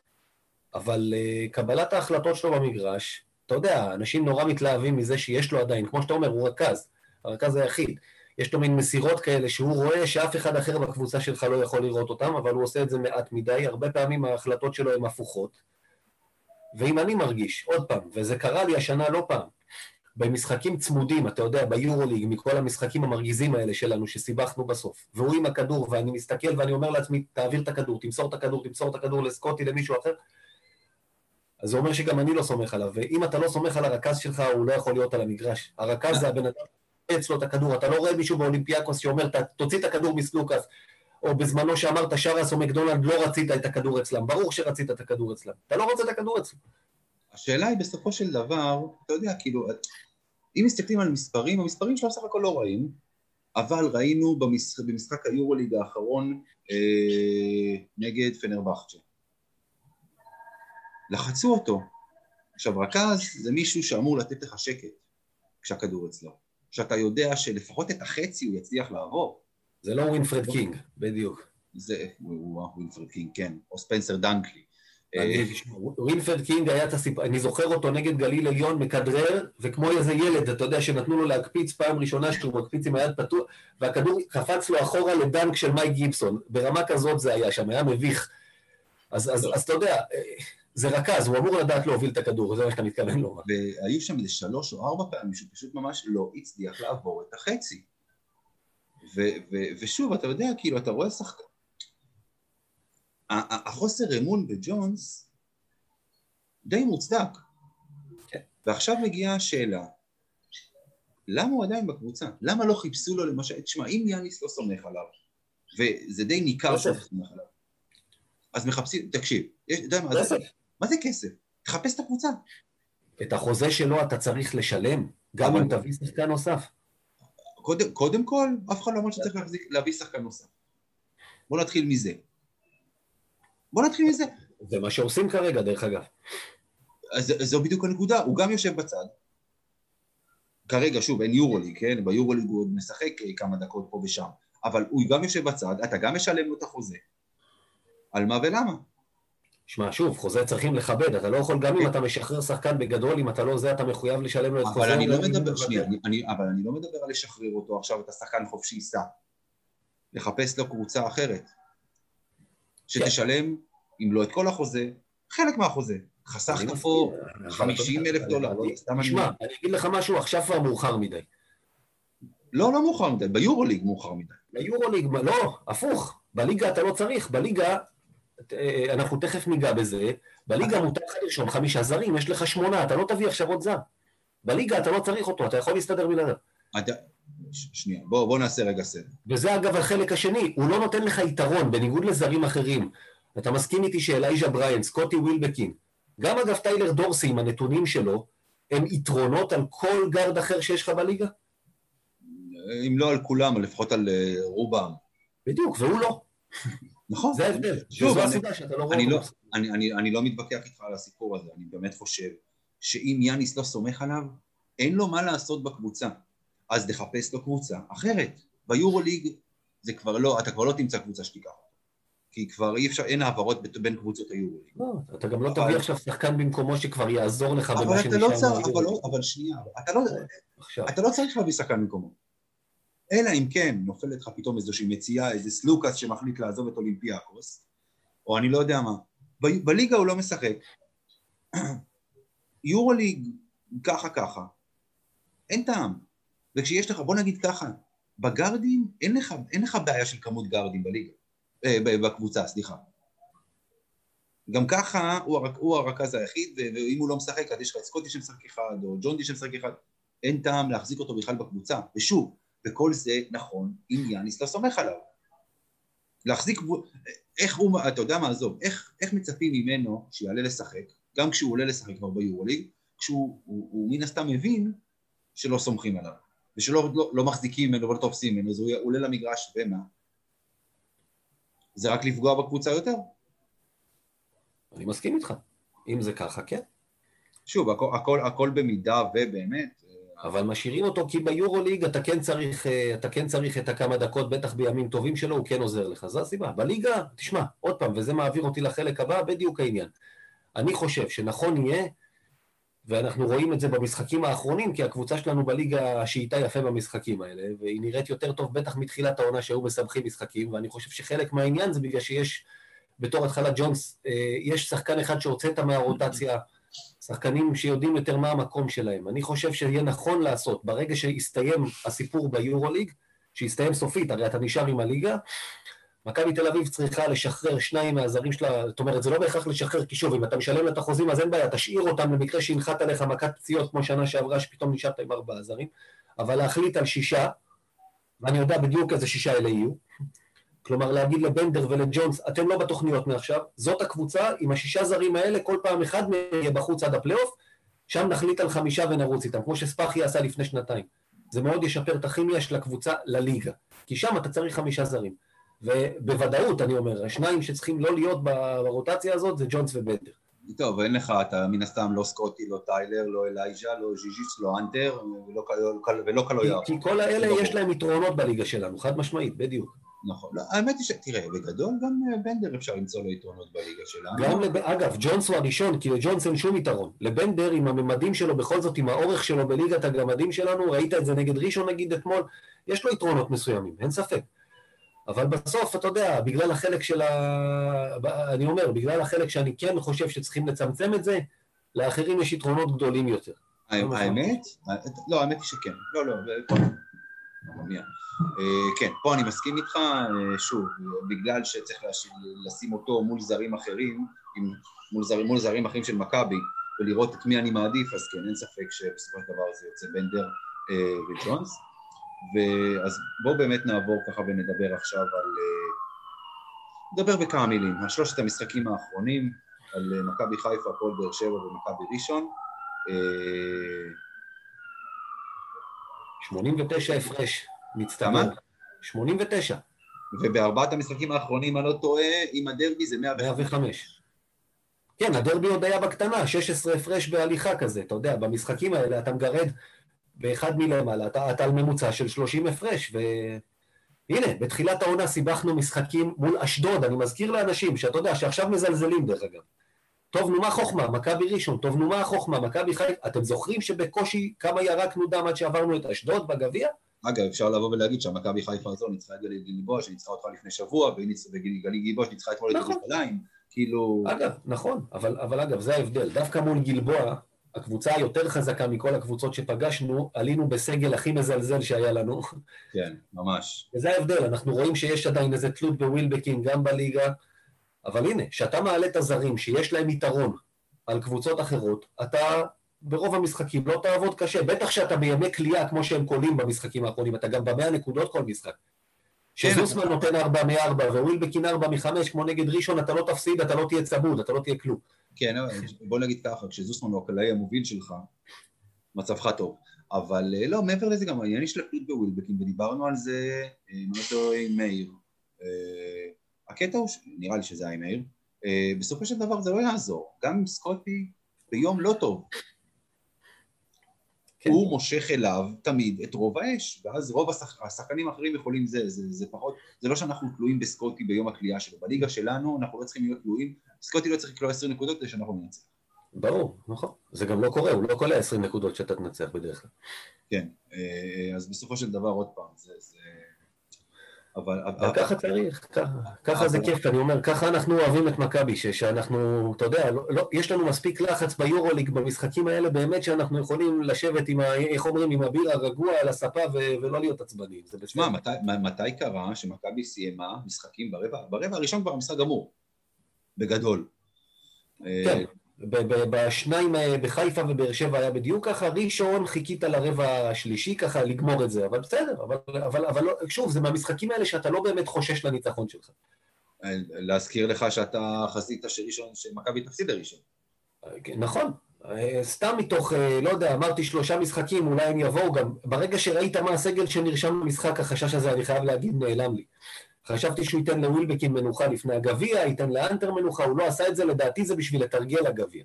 אבל uh, קבלת ההחלטות שלו במגרש, אתה יודע, אנשים נורא מתלהבים מזה שיש לו עדיין, כמו שאתה אומר, הוא רכז, הרכז היחיד. יש לו מין מסירות כאלה שהוא רואה שאף אחד אחר בקבוצה שלך לא יכול לראות אותם, אבל הוא עושה את זה מעט מדי, הרבה פעמים ההחלטות שלו הן הפוכות. ואם אני מרגיש, עוד פעם, וזה קרה לי השנה לא פעם, במשחקים צמודים, אתה יודע, ביורוליג, מכל המשחקים המרגיזים האלה שלנו, שסיבכנו בסוף, והוא עם הכדור, ואני מסתכל ואני אומר לעצמי, תעביר את הכדור, תמסור את הכדור, תמסור את הכדור לסקוטי, למישהו אחר, אז זה אומר שגם אני לא סומך עליו, ואם אתה לא סומך על הרכז שלך, הוא לא יכול להיות על המגרש. הרכז זה הבן אדם אצלו את הכדור, אתה לא רואה מישהו באולימפיאקוס שאומר, תוציא את הכדור מסלוקאס, או בזמנו שאמרת שרס או מקדונלד, לא רצית את הכדור אצלם, ברור שרצית את הכדור אצלם, אתה לא רוצה את הכדור אצלם. השאלה היא בסופו של דבר, אתה יודע, כאילו, אם מסתכלים על מספרים, המספרים שלו סך הכל לא רעים, אבל ראינו במשחק, במשחק היורוליג האחרון אה, נגד פנרבכצ'ה. לחצו אותו. עכשיו, רכז זה מישהו שאמור לתת לך שקט כשהכדור אצלו. שאתה יודע שלפחות את החצי הוא יצליח לעבור. זה לא ווילפרד קינג, בדיוק. זה, הוא ווילפרד קינג, כן, או ספנסר דנקלי. ווילפרד קינג היה את הסיפור, אני זוכר אותו נגד גליל עליון מכדרר, וכמו איזה ילד, אתה יודע, שנתנו לו להקפיץ פעם ראשונה שהוא מקפיץ עם היד פתוח, והכדור קפץ לו אחורה לדנק של מייק גיבסון. ברמה כזאת זה היה שם, היה מביך. אז, אז, אז אתה יודע, זה רכז, הוא אמור לדעת להוביל את הכדור, זה מה שאתה מתכוון לומר. והיו שם איזה שלוש או ארבע פעמים שפשוט ממש לא הצליח לעבור את החצי. ו- ו- ושוב, אתה יודע, כאילו, אתה רואה שחקן... החוסר אמון בג'ונס די מוצדק. כן. ועכשיו מגיעה השאלה, למה הוא עדיין בקבוצה? למה לא חיפשו לו למשל, תשמע, אם יאניס לא סומך עליו, וזה די ניכר שהוא סומך עליו, אז מחפשים, תקשיב, יש, אתה יודע מה, זה, מה זה כסף? תחפש את הקבוצה. את החוזה שלו אתה צריך לשלם, גם אם תביא שחקן נוסף. קודם, קודם כל, אף אחד לא אומר שצריך להחזיק, להביא שחקן נוסף. בוא נתחיל מזה. בוא נתחיל מזה. זה מה שעושים כרגע, דרך אגב. אז זו בדיוק הנקודה, הוא גם יושב בצד. כרגע, שוב, אין יורוליג, כן? ביורוליג הוא עוד משחק כמה דקות פה ושם. אבל הוא גם יושב בצד, אתה גם משלם לו את החוזה. על מה ולמה? שמע, שוב, חוזה צריכים לכבד, אתה לא יכול, גם אם אתה משחרר שחקן בגדול, אם אתה לא זה, אתה מחויב לשלם לו את חוזה. אבל אני לא מדבר, שנייה, אבל אני לא מדבר על לשחרר אותו עכשיו, את השחקן חופשי ייסע. לחפש לו קבוצה אחרת. שתשלם, אם לא את כל החוזה, חלק מהחוזה. חסכת פה 50 אלף דולר. תשמע, אני אגיד לך משהו, עכשיו כבר מאוחר מדי. לא, לא מאוחר מדי, ביורוליג מאוחר מדי. ביורוליג, לא, הפוך. בליגה אתה לא צריך, בליגה אנחנו תכף ניגע בזה, בליגה מותר לך לרשום חמישה זרים, יש לך שמונה, אתה לא תביא עכשיו עוד זר. בליגה אתה לא צריך אותו, אתה יכול להסתדר בלעדיו. שנייה, בוא, בוא נעשה רגע סדר. וזה אגב החלק השני, הוא לא נותן לך יתרון, בניגוד לזרים אחרים. אתה מסכים איתי שאלייז'ה בראיינט, סקוטי ווילבקין, גם אגב טיילר דורסי עם הנתונים שלו, הם יתרונות על כל גארד אחר שיש לך בליגה? אם לא על כולם, לפחות על אה, רובם. בדיוק, והוא לא. נכון. זה ההבדל. שוב, זו הסיבה שאתה לא רואה אני לא, אני, אני, אני לא מתווכח איתך על הסיפור הזה, אני באמת חושב שאם יאניס לא סומך עליו, אין לו מה לעשות בקבוצה. אז תחפש לו קבוצה אחרת. ביורוליג זה כבר לא, אתה כבר לא תמצא קבוצה שתיקח. כי כבר אי אפשר, אין העברות בין קבוצות היורוליג. לא, אתה גם לא תביא עכשיו שחקן במקומו שכבר יעזור לך במה שנשאר. אבל אתה לא צריך, אבל, לא, שנייה, אתה לא, אתה לא צריך להביא שחקן במקומו. אלא אם כן נופלת לך פתאום איזושהי מציאה, איזה סלוקאס שמחליט לעזוב את אולימפיאקוס, או אני לא יודע מה. ב- בליגה הוא לא משחק. יורוליג ככה ככה, אין טעם. וכשיש לך, בוא נגיד ככה, בגארדים אין לך, אין לך בעיה של כמות גארדים בליגה, אה, בקבוצה, סליחה. גם ככה הוא, הרק, הוא הרכז היחיד, ואם הוא לא משחק, אז יש לך סקוטי שמשחק אחד, או ג'ונדי שמשחק אחד, אין טעם להחזיק אותו בכלל בקבוצה. ושוב, וכל זה נכון אם יאניס לא סומך עליו. להחזיק, איך הוא, אתה יודע מה, עזוב, איך, איך מצפים ממנו שיעלה לשחק, גם כשהוא עולה לשחק כבר ביורוליג, כשהוא הוא, הוא מן הסתם מבין שלא סומכים עליו, ושלא לא, לא מחזיקים ממנו ולא תופסים ממנו, אז הוא עולה למגרש, ומה? זה רק לפגוע בקבוצה יותר. אני מסכים איתך. אם זה ככה, כן. שוב, הכל, הכל, הכל במידה ובאמת, אבל משאירים אותו כי ביורוליג אתה כן צריך, אה, אתה כן צריך את הכמה דקות, בטח בימים טובים שלו, הוא כן עוזר לך. זו הסיבה. בליגה, תשמע, עוד פעם, וזה מעביר אותי לחלק הבא, בדיוק העניין. אני חושב שנכון יהיה, ואנחנו רואים את זה במשחקים האחרונים, כי הקבוצה שלנו בליגה שאיתה יפה במשחקים האלה, והיא נראית יותר טוב בטח מתחילת העונה שהיו מסבכים משחקים, ואני חושב שחלק מהעניין זה בגלל שיש, בתור התחלת ג'ונס, אה, יש שחקן אחד שהוצאת מהרוטציה, שחקנים שיודעים יותר מה המקום שלהם. אני חושב שיהיה נכון לעשות, ברגע שיסתיים הסיפור ביורוליג, שיסתיים סופית, הרי אתה נשאר עם הליגה, מכבי תל אביב צריכה לשחרר שניים מהזרים שלה, זאת אומרת, זה לא בהכרח לשחרר, כי שוב, אם אתה משלם את החוזים, אז אין בעיה, תשאיר אותם למקרה שינחת עליך מכת פציעות כמו שנה שעברה, שפתאום נשארת עם ארבעה זרים, אבל להחליט על שישה, ואני יודע בדיוק איזה שישה אלה יהיו, כלומר להגיד לבנדר ולג'ונס, אתם לא בתוכניות מעכשיו, זאת הקבוצה, עם השישה זרים האלה, כל פעם אחד מהם יהיה בחוץ עד הפלייאוף, שם נחליט על חמישה ונרוץ איתם, כמו שספאחי עשה לפני שנתיים. זה מאוד ישפר את הכימיה של הקבוצה לליגה, כי שם אתה צריך חמישה זרים. ובוודאות, אני אומר, השניים שצריכים לא להיות ברוטציה הזאת זה ג'ונס ובנדר. טוב, אין לך, אתה מן הסתם לא סקוטי, לא טיילר, לא אלייז'ה, לא ז'יז'יץ, לא אנטר, ולא, קלויאר. כי כל האלה יש להם יתרונות בליגה שלנו, חד משמעית, בדיוק. נכון. לא, האמת היא ש... תראה, בגדול גם אה, בנדר אפשר למצוא לו יתרונות בליגה שלנו. גם, לב... אגב, ג'ונס הוא הראשון, כי לג'ונס אין שום יתרון. לבנדר, עם הממדים שלו, בכל זאת, עם האורך שלו בליגת הגמדים שלנו, ראית את זה נגד ראשון נגיד אתמול, יש לו יתרונות מסוימים, אין ספק. אבל בסוף, אתה יודע, בגלל החלק של ה... אני אומר, בגלל החלק שאני כן חושב שצריכים לצמצם את זה, לאחרים יש יתרונות גדולים יותר. האמת? לא, האמת היא שכן. לא, לא, כן, פה אני מסכים איתך, אה, שוב, בגלל שצריך לשים אותו מול זרים אחרים, מול זרים, מול זרים אחרים של מכבי, ולראות את מי אני מעדיף, אז כן, אין ספק שבסופו של דבר זה יוצא בנדר אה, וג'ונס. ואז בואו באמת נעבור ככה ונדבר עכשיו על... אה, נדבר בכמה מילים, על שלושת המשחקים האחרונים, על מכבי חיפה, הפועל באר שבע ומכבי ראשון. 89 הפרש, מצטער. 89. ובארבעת המשחקים האחרונים, אני לא טועה, עם הדרבי זה 105. 105. כן, הדרבי עוד היה בקטנה, 16 הפרש בהליכה כזה, אתה יודע, במשחקים האלה אתה מגרד באחד מלמעלה, אתה, אתה על ממוצע של 30 הפרש, והנה, בתחילת העונה סיבכנו משחקים מול אשדוד, אני מזכיר לאנשים, שאתה יודע, שעכשיו מזלזלים דרך אגב. טוב, נו מה חוכמה, מכבי ראשון, טוב, נו מה החוכמה, מכבי חיפה, אתם זוכרים שבקושי כמה ירקנו דם עד שעברנו את אשדוד בגביע? אגב, אפשר לבוא ולהגיד שהמכבי חיפה הזו ניצחה את גליל גיבוש, שניצחה אותך לפני שבוע, וגליל גיבוש ניצחה אתמול את נכון. ירושלים, כאילו... אגב, נכון, אבל, אבל אגב, זה ההבדל. דווקא מול גלבוע, הקבוצה היותר חזקה מכל הקבוצות שפגשנו, עלינו בסגל הכי מזלזל שהיה לנו. כן, ממש. וזה ההבדל, אנחנו רואים שיש עדיין איזה תלות בווילבקין גם בליגה, אבל הנה, כשאתה מעלה את הזרים שיש להם יתרון על קבוצות אחרות, אתה ברוב המשחקים לא תעבוד קשה, בטח שאתה בימי כליאה כמו שהם קולים במשחקים האחרונים, אתה גם במאה נקודות כל משחק. שזוסמן נותן ארבע מארבע ווילבקין ארבע מחמש, כמו נגד ראשון, אתה לא תפסיד, אתה לא תהיה צמוד, אתה לא תהיה כלום. כן, בוא נגיד ככה, כשזוסמן הוא הקלעי המוביל שלך, מצבך טוב. אבל אה, לא, מעבר לזה גם העניין יש לתלות בווילבקין, ודיברנו על זה, לא עם מאיר. הקטע הוא, נראה לי שזה היה עם מאיר, אה, בסופו של דבר זה לא יעזור. גם אם סקוטי ביום לא טוב, כן. הוא מושך אליו תמיד את רוב האש, ואז רוב השח... השחקנים האחרים יכולים זה, זה, זה פחות, זה לא שאנחנו תלויים בסקוטי ביום הקליעה שלו, בליגה שלנו אנחנו לא צריכים להיות תלויים, סקוטי לא צריך לקלוע 20 נקודות כדי שאנחנו ננצח. ברור, נכון, זה גם לא קורה, הוא לא קולע 20 נקודות שאתה תנצח בדרך כלל. כן, אה, אז בסופו של דבר עוד פעם, זה, זה אבל... ככה צריך, ככה זה כיף, אני אומר, ככה אנחנו אוהבים את מכבי, שאנחנו, אתה יודע, לא, לא, יש לנו מספיק לחץ ביורוליג במשחקים האלה, באמת שאנחנו יכולים לשבת עם, איך אומרים, עם הביר הרגוע על הספה ולא להיות עצבניים. תשמע, מתי קרה שמכבי סיימה משחקים ברבע, ברבע הראשון כבר המשחק גמור, בגדול. כן. בשניים אה, בחיפה ובאר שבע היה בדיוק ככה, ראשון חיכית לרבע השלישי ככה לגמור את זה, אבל בסדר, אבל, אבל, אבל לא, שוב, זה מהמשחקים האלה שאתה לא באמת חושש לניצחון שלך. להזכיר לך שאתה חזית שראשון, שמכבי תפסיד לראשון. כן, נכון, אה, סתם מתוך, אה, לא יודע, אמרתי שלושה משחקים, אולי הם יבואו גם, ברגע שראית מה הסגל שנרשם במשחק, החשש הזה, אני חייב להגיד, נעלם לי. חשבתי שהוא ייתן לווילבקין מנוחה לפני הגביע, ייתן לאנטר מנוחה, הוא לא עשה את זה, לדעתי זה בשביל לתרגל לגביע.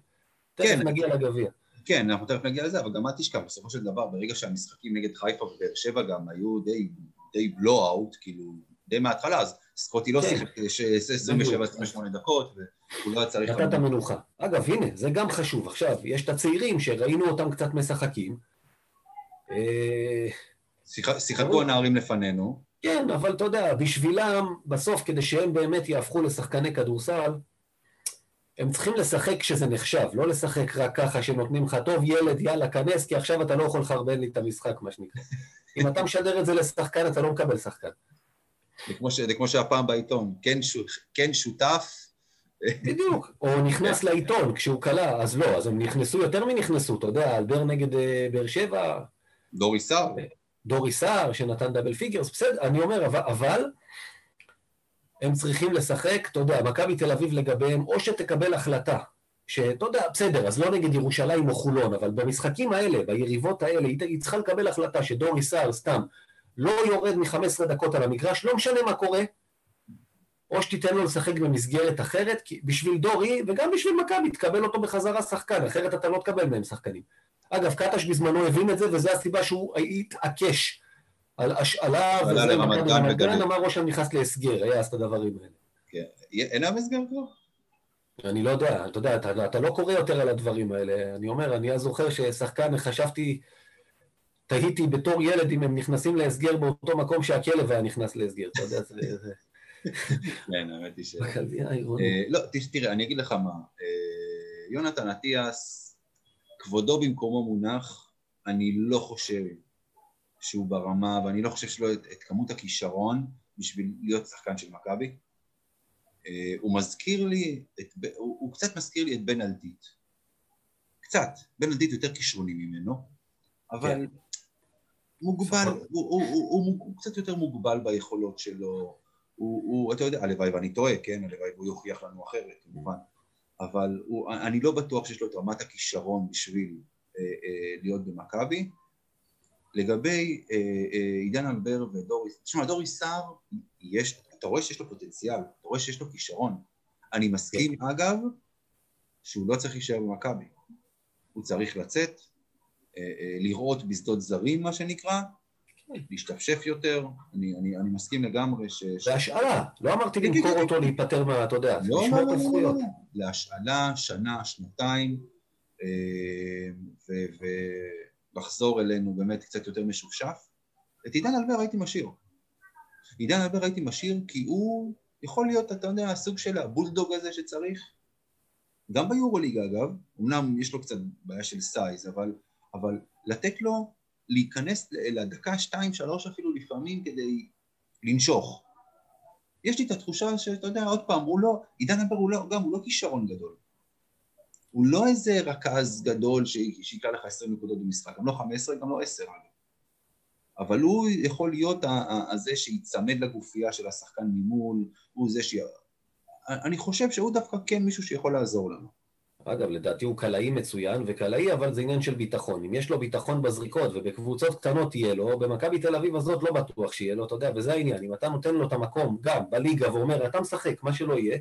כן. תכף נגיע לגביע. כן, אנחנו תכף נגיע לזה, אבל גם אל תשכח, בסופו של דבר, ברגע שהמשחקים נגד חיפה ובאר שבע גם היו די, די בלואו-אוט, כאילו, די מההתחלה, אז סקוטי לא כן. שיחק 27-28 דקות, והוא לא היה צריך... נתת מנוחה. אגב, הנה, זה גם חשוב. עכשיו, יש את הצעירים שראינו אותם קצת משחקים. אה, שיחקו הנערים לפנינו. כן, אבל אתה יודע, בשבילם, בסוף, כדי שהם באמת יהפכו לשחקני כדורסל, הם צריכים לשחק כשזה נחשב, לא לשחק רק ככה שנותנים לך, טוב, ילד, יאללה, כנס, כי עכשיו אתה לא יכול לחרבן לי את המשחק, מה שנקרא. אם אתה משדר את זה לשחקן, אתה לא מקבל שחקן. זה כמו, ש... זה כמו שהפעם בעיתון, כן, ש... כן שותף. בדיוק, או נכנס לעיתון כשהוא קלע, אז לא, אז הם נכנסו יותר מנכנסו, אתה יודע, אלבר נגד uh, באר שבע. דורי סער. דורי סער שנתן double figures, בסדר, אני אומר, אבל, אבל הם צריכים לשחק, אתה יודע, מכבי תל אביב לגביהם, או שתקבל החלטה, שאתה יודע, בסדר, אז לא נגד ירושלים או חולון, אבל במשחקים האלה, ביריבות האלה, היא צריכה לקבל החלטה שדורי סער סתם לא יורד מ-15 דקות על המגרש, לא משנה מה קורה, או שתיתן לו לשחק במסגרת אחרת, בשביל דורי, וגם בשביל מכבי, תקבל אותו בחזרה שחקן, אחרת אתה לא תקבל מהם שחקנים. אגב, קטש בזמנו הבין את זה, וזו הסיבה שהוא התעקש על השאלה וזה, מכבי רמת גן. אמר ראש נכנס להסגר, היה אז את הדברים האלה. כן. אין להם הסגר כבר? אני לא יודע, אתה יודע, אתה, אתה לא קורא יותר על הדברים האלה. אני אומר, אני אז זוכר ששחקן, חשבתי, תהיתי בתור ילד אם הם נכנסים להסגר באותו מקום שהכלב היה נכנס להסגר, אתה יודע, זה... כן, האמת היא ש... אה, לא, תראה, אני אגיד לך מה. אה, יונתן אטיאס, כבודו במקומו מונח, אני לא חושב שהוא ברמה, ואני לא חושב שיש לו את, את כמות הכישרון בשביל להיות שחקן של מכבי. אה, הוא מזכיר לי, את, הוא, הוא קצת מזכיר לי את בן אלדית. קצת. בן אלדית יותר כישרוני ממנו, אבל כן. מוגבל, נכון. הוא, הוא, הוא, הוא, הוא, הוא קצת יותר מוגבל ביכולות שלו. הוא, הוא, אתה יודע, הלוואי ואני טועה, כן? הלוואי והוא יוכיח לנו אחרת, כמובן. אבל הוא, אני לא בטוח שיש לו את רמת הכישרון בשביל אה, אה, להיות במכבי. לגבי אה, אה, עידן אלבר ודוריס, תשמע, דוריס סער, יש, אתה רואה שיש לו פוטנציאל, אתה רואה שיש לו כישרון. אני מסכים, אגב, שהוא לא צריך להישאר במכבי. הוא צריך לצאת, אה, אה, לראות בשדות זרים, מה שנקרא, להשתפשף יותר. אני, אני, אני מסכים לגמרי ש... ש- זה השאלה, לא אמרתי כן, למכור כן, אותו, להיפטר מה, אתה יודע, לא, לא, את לא, לא, הזכויות. לא, להשאלה, שנה, שנתיים, אה, ולחזור אלינו באמת קצת יותר משופשף. את עידן אלבר הייתי משאיר. עידן אלבר הייתי משאיר כי הוא יכול להיות, אתה יודע, הסוג של הבולדוג הזה שצריך. גם ביורוליגה אגב, אמנם יש לו קצת בעיה של סייז, אבל, אבל לתת לו להיכנס לדקה, שתיים, שלוש אפילו לפעמים כדי לנשוך. יש לי את התחושה שאתה יודע, עוד פעם, הוא לא, עידן אמבר הוא לא, גם הוא לא כישרון גדול. הוא לא איזה רכז גדול שיקרא לך 20 נקודות במשחק, גם לא 15, גם לא 10 אגב. אבל הוא יכול להיות הזה שיצמד לגופייה של השחקן ממול, הוא זה ש... אני חושב שהוא דווקא כן מישהו שיכול לעזור לנו. אגב, לדעתי הוא קלעי מצוין, וקלעי אבל זה עניין של ביטחון. אם יש לו ביטחון בזריקות ובקבוצות קטנות יהיה לו, במכבי תל אביב הזאת לא בטוח שיהיה לו, אתה יודע, וזה העניין. אם אתה נותן לו את המקום גם בליגה ואומר, אתה משחק, מה שלא יהיה,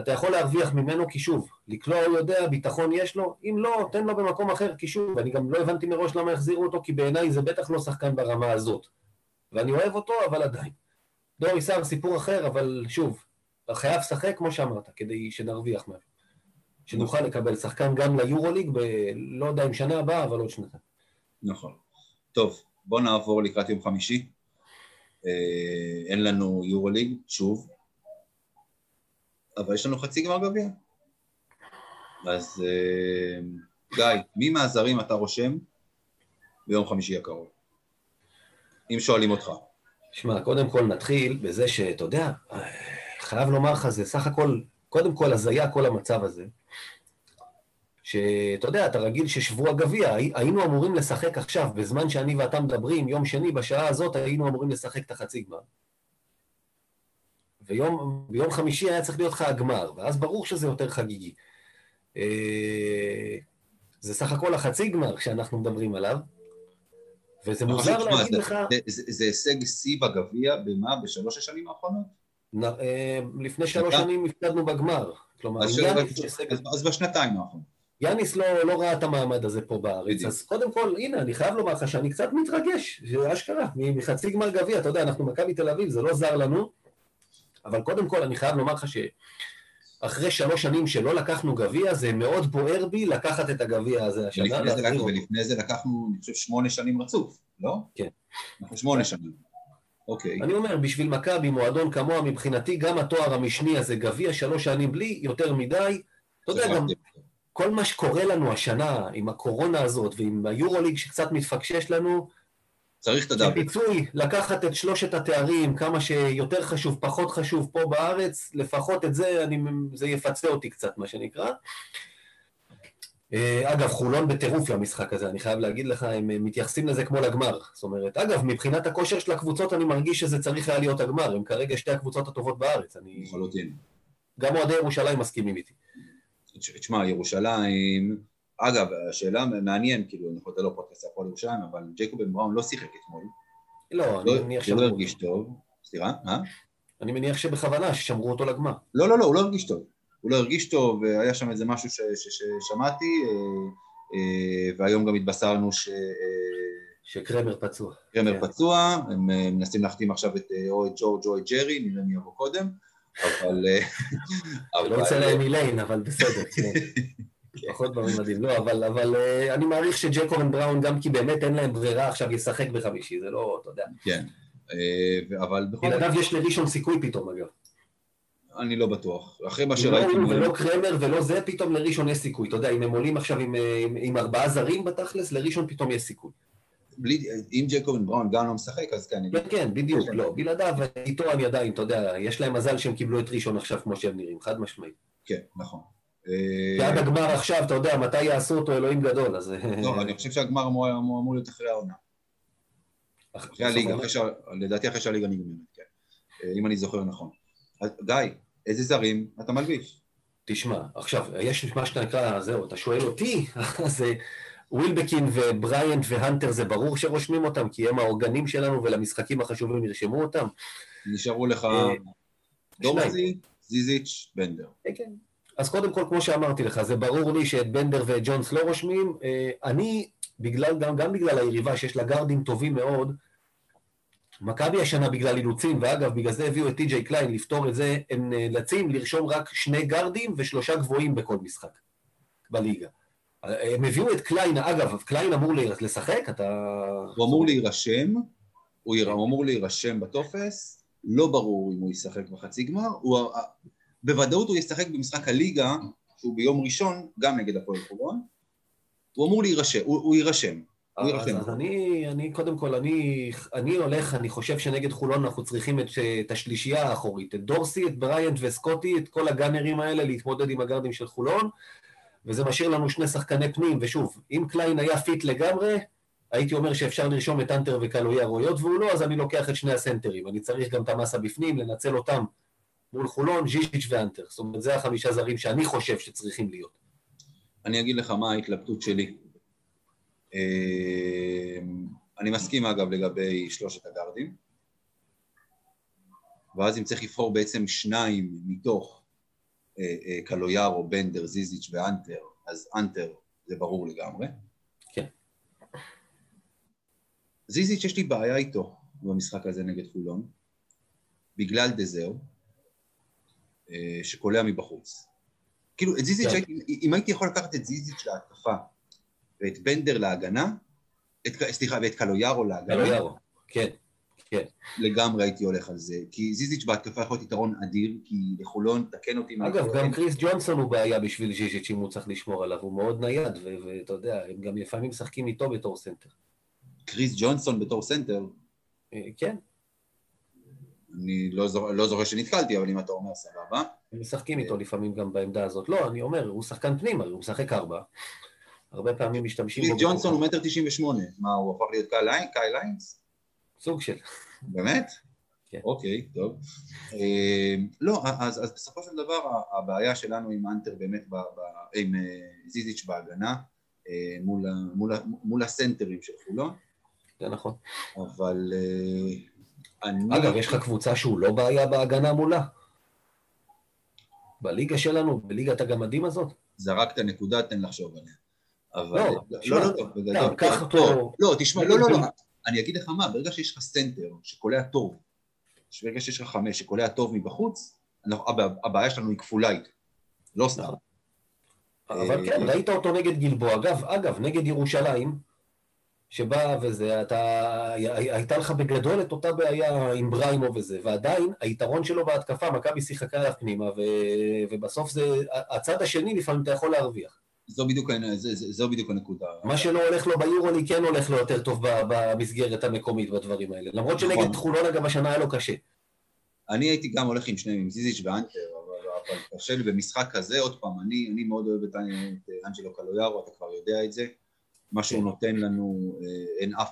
אתה יכול להרוויח ממנו כי שוב, לקלוע הוא יודע, ביטחון יש לו, אם לא, תן לו במקום אחר כי שוב, אני גם לא הבנתי מראש למה החזירו אותו, כי בעיניי זה בטח לא שחקן ברמה הזאת. ואני אוהב אותו, אבל עדיין. דורי סער סיפור אחר, אבל שוב, חייב לשחק כמו שאמרת, כדי שנרוויח ממנו. שנוכל לקבל שחקן גם ליורוליג, ב... לא יודע אם שנה הבאה, אבל עוד שנתיים. נכון. טוב, בוא נעבור לקראת יום חמישי. אה, אין לנו יורוליג, שוב, אבל יש לנו חצי גמר גביע. אז אה, גיא, מי מהזרים אתה רושם ביום חמישי הקרוב? אם שואלים אותך. שמע, קודם כל נתחיל בזה שאתה יודע, חייב לומר לך, זה סך הכל, קודם כל הזיה כל המצב הזה. שאתה יודע, אתה רגיל ששבוע גביע, הי- היינו אמורים לשחק עכשיו, בזמן שאני ואתה מדברים, יום שני, בשעה הזאת, היינו אמורים לשחק את החצי גמר. ויום ביום חמישי היה צריך להיות לך הגמר, ואז ברור שזה יותר חגיגי. אה, זה סך הכל החצי גמר שאנחנו מדברים עליו, וזה מוזר להגיד לך... זה הישג שיא בגביע, במה? בשלוש השנים האחרונות? אה, לפני שלוש שנים הפקדנו בגמר. כלומר, אז- בשנתיים האחרונות. יאניס לא, לא ראה את המעמד הזה פה בארץ, בדיוק. אז קודם כל, הנה, אני חייב לומר לך שאני קצת מתרגש, זה אשכרה, מחצי גמר גביע, אתה יודע, אנחנו מכבי תל אביב, זה לא זר לנו, אבל קודם כל, אני חייב לומר לך שאחרי שלוש שנים שלא לקחנו גביע, זה מאוד בוער בי לקחת את הגביע הזה השנה. ולפני זה לקחנו-. ולפני זה לקחנו, אני חושב, שמונה שנים רצוף, לא? כן. אנחנו שמונה שנים. אוקיי. אני אומר, בשביל מכבי, מועדון כמוה, מבחינתי, גם התואר המשני הזה, גביע שלוש שנים בלי, יותר מדי. אתה יודע, גם כל מה שקורה לנו השנה עם הקורונה הזאת ועם היורוליג שקצת מתפקשש לנו, צריך את הדאבל. כפיצוי לקחת את שלושת התארים, כמה שיותר חשוב, פחות חשוב פה בארץ, לפחות את זה, אני, זה יפצה אותי קצת, מה שנקרא. אה, אגב, חולון בטירוף למשחק הזה, אני חייב להגיד לך, הם אה, מתייחסים לזה כמו לגמר. זאת אומרת, אגב, מבחינת הכושר של הקבוצות, אני מרגיש שזה צריך היה להיות הגמר, הם כרגע שתי הקבוצות הטובות בארץ. אני... לחלוטין. גם אוהדי ירושלים מסכימים איתי. תשמע, ירושלים, אגב, השאלה מעניין, כאילו, אני לתת לו פודקאסט הפועל ירושלים, אבל ג'ייקובן בראון לא שיחק אתמול. לא, אני לא- מניח הוא שמרו לא. הרגיש טוב. סליחה? מה? אני מניח שבכוונה, ששמרו אותו לגמר. לא, לא, לא, הוא לא הרגיש טוב. הוא לא הרגיש טוב, היה שם איזה משהו ש- ש- ששמעתי, אה, אה, והיום גם התבשרנו שהוא שקרמר פצוע. קרמר כן. פצוע, הם אה, מנסים להחתים עכשיו את, אה, או את ג'ורג' או את ג'רי, נראה מי יבוא קודם, אבל... אה, לא יוצא להם מיליין, אבל בסדר, כן. פחות בממדים. לא, אבל, אבל אה, אני מעריך שג'קורן בראון, גם כי באמת אין להם ברירה עכשיו ישחק בחמישי, זה לא, אתה יודע. כן, אה, ו- אבל בכל בלעדיו יש לראשון סיכוי פתאום, אגב. אני לא בטוח. אחרי מה אם שראיתי... לא ולא קרמר ולא זה, פתאום לראשון יש סיכוי. אתה יודע, אם הם עולים עכשיו עם, אה, עם, עם ארבעה זרים בתכלס, לראשון פתאום יש סיכוי. בלי- אם ג'קובן בראון גם לא משחק, אז כן. כן, כן, בדיוק, לא. בלעדיו, איתו אני עדיין, אתה יודע, יש להם מזל שהם קיבלו את ראשון עכשיו כמו שהם נראים, חד משמעית. כן, נכון. כי אה, הגמר עכשיו, אתה יודע, מתי יעשו אותו, אלוהים גדול, אז... לא, אני חושב שהגמר אמור להיות אחרי העונה. אחרי הליגה, לדעתי אחרי שהליגה נגמרת, כן. אה, אם אני זוכר נכון. גיא, איזה זרים אתה מלביש? תשמע, עכשיו, יש מה שנקרא, זהו, אתה שואל אותי, אז אה, ווילבקין ובריאנט והנטר זה ברור שרושמים אותם, כי הם העוגנים שלנו ולמשחקים החשובים ירשמו אותם. נשארו לך אה, דורסי, ז'יז'יץ', בנדר. כן, כן. אז קודם כל, כמו שאמרתי לך, זה ברור לי שאת בנדר ואת ג'ונס לא רושמים. אה, אני, בגלל, גם, גם בגלל היריבה שיש לה גארדים טובים מאוד, מכבי השנה בגלל אילוצים, ואגב, בגלל זה הביאו את טי.ג'יי קליין לפתור את זה, הם נאלצים לרשום רק שני גארדים ושלושה גבוהים בכל משחק בליגה. הם הביאו את קליין, אגב, קליין אמור לשחק, אתה... הוא אמור להירשם, הוא יר- הוא אמור להירשם בטופס, לא ברור אם הוא ישחק בחצי גמר, הוא- בוודאות הוא ישחק במשחק הליגה, שהוא ביום ראשון, גם נגד הפועל חולון, הוא אמור להירשם, הוא הוא יירשם. הוא אז, יירשם. אז אני, אני, קודם כל, אני, אני הולך, אני חושב שנגד חולון אנחנו צריכים את, את השלישייה האחורית, את דורסי, את בריאנט וסקוטי, את כל הגאנרים האלה, להתמודד עם הגארדים של חולון, וזה משאיר לנו שני שחקני פנים, ושוב, אם קליין היה fit לגמרי, הייתי אומר שאפשר לרשום את האנטר וקליין. היות והוא לא, אז אני לוקח את שני הסנטרים. אני צריך גם את המסה בפנים, לנצל אותם מול חולון, ז'יז'יץ' והאנטר. זאת אומרת, זה החמישה זרים שאני חושב שצריכים להיות. אני אגיד לך מה ההתלבטות שלי. אה, אני מסכים אגב לגבי שלושת הגארדים, ואז אם צריך לבחור בעצם שניים מתוך אה, אה, קלויארו, בנדר, זיזיץ' ואנטר, אז אנטר זה ברור לגמרי. כן. זיזיץ' יש לי בעיה איתו במשחק הזה נגד חולון, בגלל דזר, שקולע מבחוץ. כאילו, את זיזיץ', כן. הייתי- אם הייתי יכול לקחת את זיזיץ' להתקפה ואת בנדר להגנה, את, סליחה, ואת קלויארו להגנה, קלויארו, כן, כן. לגמרי הייתי הולך על זה. כי ז'יז'יץ' בהתקפה יכול להיות יתרון אדיר, כי לחולון, תקן אותי. אני אגב, גם קריס ג'ונסון הוא בעיה בשביל ז'יז'יץ' אם הוא צריך לשמור עליו, הוא מאוד נייד, ואתה יודע, הם גם לפעמים משחקים איתו בתור סנטר. קריס ג'ונסון בתור סנטר, אה, כן, אני לא, זוכר, לא זוכר שנתקלתי, אבל אם אתה אומר סבבה. הם משחקים איתו לפעמים גם בעמדה הזאת. לא, אני אומר, הוא שחקן פנים, הרי הוא משחק ארבע. הרבה פעמים משתמשים בו ג'ונסון. הוא מטר תשעים ושמונה. מה, הוא הפך להיות קאי ליינס? סוג של... באמת? כן. אוקיי, טוב. אה, לא, אז, בסופו של דבר הבעיה שלנו עם אנטר באמת, עם אה, זיזיץ' בהגנה, אה, מול, הסנטרים של חולון, זה נכון. אבל אה, אני... אגב, יש לך קבוצה שהוא לא בעיה בהגנה מולה? בליגה שלנו, בליגת הגמדים הזאת? זרקת נקודה, תן לחשוב עליה. אבל... לא, לא, תשמע, לא, לא, בגדול. סתם, קח לא, אותו- לא, תשמע, לא, לא, לא, אני אגיד לך מה, ברגע שיש לך סנטר שקולע טוב, ברגע שיש לך חמש שקולע טוב מבחוץ, הבעיה שלנו היא כפולה איתו, לא סתם. נכון. אבל אה, כן, ראית אותו נגד גלבוע. אגב, אגב, נגד ירושלים, שבא וזה, אתה, הייתה לך בגדול את אותה בעיה עם בריימו וזה, ועדיין היתרון שלו בהתקפה, מכבי שיחקה עליו פנימה, ו, ובסוף זה, הצד השני לפעמים אתה יכול להרוויח. זו בדיוק, זה- זה- זו בדיוק הנקודה. מה שלא הולך לו ביורולי כן הולך לו יותר טוב במסגרת המקומית בדברים האלה. למרות נכון. שנגד חולון אגב השנה היה לו קשה. אני הייתי גם הולך עם שניהם, עם זיזיץ' ואנטר, אבל, אבל קשה לי במשחק כזה, עוד פעם, אני, אני מאוד אוהב את, אנג'לו קלויארו, אתה כבר יודע את זה. מה שהוא כן. נותן לנו, אה, אין אף,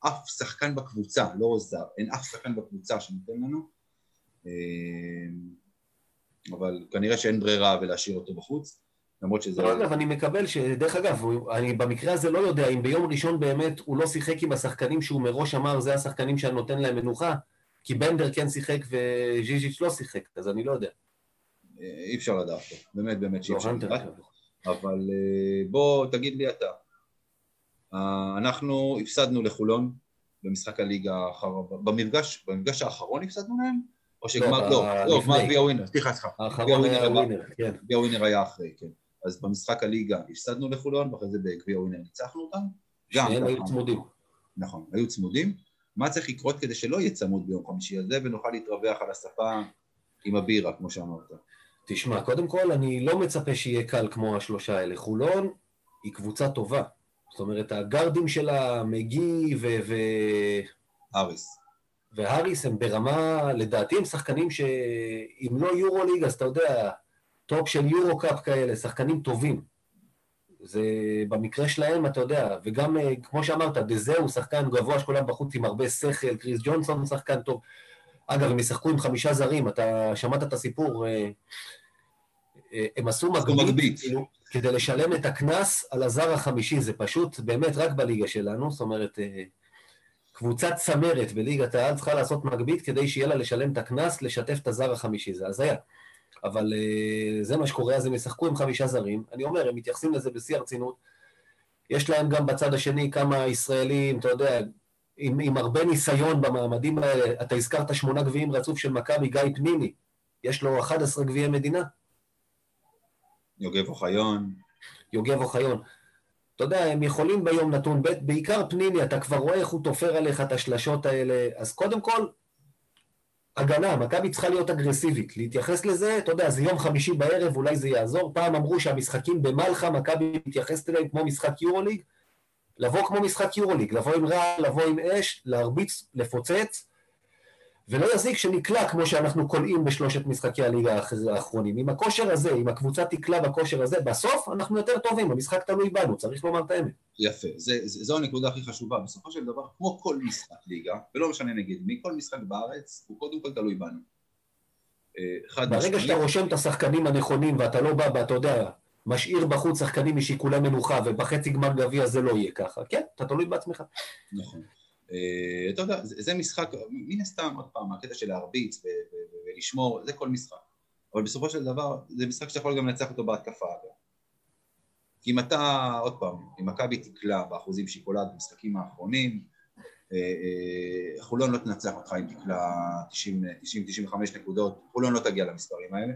אף שחקן בקבוצה, לא זר, אין אף שחקן בקבוצה שנותן לנו. אה, אבל כנראה שאין ברירה ולהשאיר אותו בחוץ, למרות שזה... לא, אגב, אני מקבל ש... דרך אגב, אני במקרה הזה לא יודע אם ביום ראשון באמת הוא לא שיחק עם השחקנים שהוא מראש אמר, זה השחקנים שאני נותן להם מנוחה, כי בנדר כן שיחק וז'יז'יץ' לא שיחק, אז אני לא יודע. אה, אי אפשר לדעת באמת באמת שאי לא, אפשר לדעת, אבל אה, בוא תגיד לי אתה, אה, אנחנו הפסדנו לחולון במשחק הליגה האחרון, במפגש, במפגש האחרון הפסדנו להם? או שגמר, לא, לא, גמר גביע ווינר, סליחה, סליחה. האחרון היה ווינר, כן. גביע ווינר היה אחרי, כן. אז במשחק הליגה הפסדנו לחולון, ואחרי זה בגביע ווינר ניצחנו אותם. שניהם היו צמודים. נכון, היו צמודים. מה צריך לקרות כדי שלא יהיה צמוד ביום חמישי הזה, ונוכל להתרווח על השפה עם הבירה, כמו שאמרת? תשמע, קודם כל, אני לא מצפה שיהיה קל כמו השלושה האלה. חולון היא קבוצה טובה. זאת אומרת, הגארדים שלה, מגי ו... ו... האריס. והאריס הם ברמה, לדעתי הם שחקנים שאם לא יורוליג, אז אתה יודע, טופ של יורוקאפ כאלה, שחקנים טובים. זה במקרה שלהם, אתה יודע, וגם, אה, כמו שאמרת, דזה הוא שחקן גבוה שכולם בחוץ עם הרבה שכל, קריס ג'ונסון שחקן טוב. אגב, הם ישחקו עם חמישה זרים, אתה שמעת את הסיפור, אה, אה, הם עשו מגבית, כאילו, כדי לשלם את הקנס על הזר החמישי, זה פשוט באמת רק בליגה שלנו, זאת אומרת, קבוצת צמרת בליגת העל צריכה לעשות מגבית כדי שיהיה לה לשלם את הקנס, לשתף את הזר החמישי, זה הזיה. אבל uh, זה מה שקורה, אז הם ישחקו עם חמישה זרים. אני אומר, הם מתייחסים לזה בשיא הרצינות. יש להם גם בצד השני כמה ישראלים, אתה יודע, עם, עם הרבה ניסיון במעמדים האלה. אתה הזכרת שמונה גביעים רצוף של מכבי, גיא פניני. יש לו 11 גביעי מדינה. יוגב אוחיון. יוגב אוחיון. אתה יודע, הם יכולים ביום נתון, בעיקר פניני, אתה כבר רואה איך הוא תופר עליך את השלשות האלה. אז קודם כל, הגנה, מכבי צריכה להיות אגרסיבית, להתייחס לזה, אתה יודע, זה יום חמישי בערב, אולי זה יעזור. פעם אמרו שהמשחקים במלחה, מכבי מתייחסת אליהם כמו משחק יורוליג, לבוא כמו משחק יורוליג, לבוא עם רעל, לבוא עם אש, להרביץ, לפוצץ, ולא יזיק שנקלע כמו שאנחנו כולאים בשלושת משחקי הליגה האחרונים. עם הכושר הזה, אם הקבוצה תקלע בכושר הזה, בסוף אנחנו יותר טובים, המשחק תלוי בנו, צריך לומר את האמת. יפה, זה, זה, זו הנקודה הכי חשובה. בסופו של דבר, כמו כל משחק ליגה, ולא משנה נגד מי, כל משחק בארץ, הוא קודם כל תלוי בנו. אה, ברגע שאתה רושם את השחקנים הנכונים ואתה לא בא, ואתה יודע, משאיר בחוץ שחקנים משיקולי מנוחה, ובחצי גמר גביע זה לא יהיה ככה. כן, אתה תלוי בעצמך. נכון. אה, אתה יודע, זה משחק, מן הסתם, עוד פעם, הקטע של להרביץ ולשמור, זה כל משחק. אבל בסופו של דבר, זה משחק שאתה יכול גם לנצח אותו בהתקפה, אגב. כי אם אתה, עוד פעם, אם מכבי תקלע באחוזים שהיא קולעת במשחקים האחרונים, אה, אה, חולון לא תנצח אותך אם תקלע 90-95 נקודות, חולון לא תגיע למספרים האלה.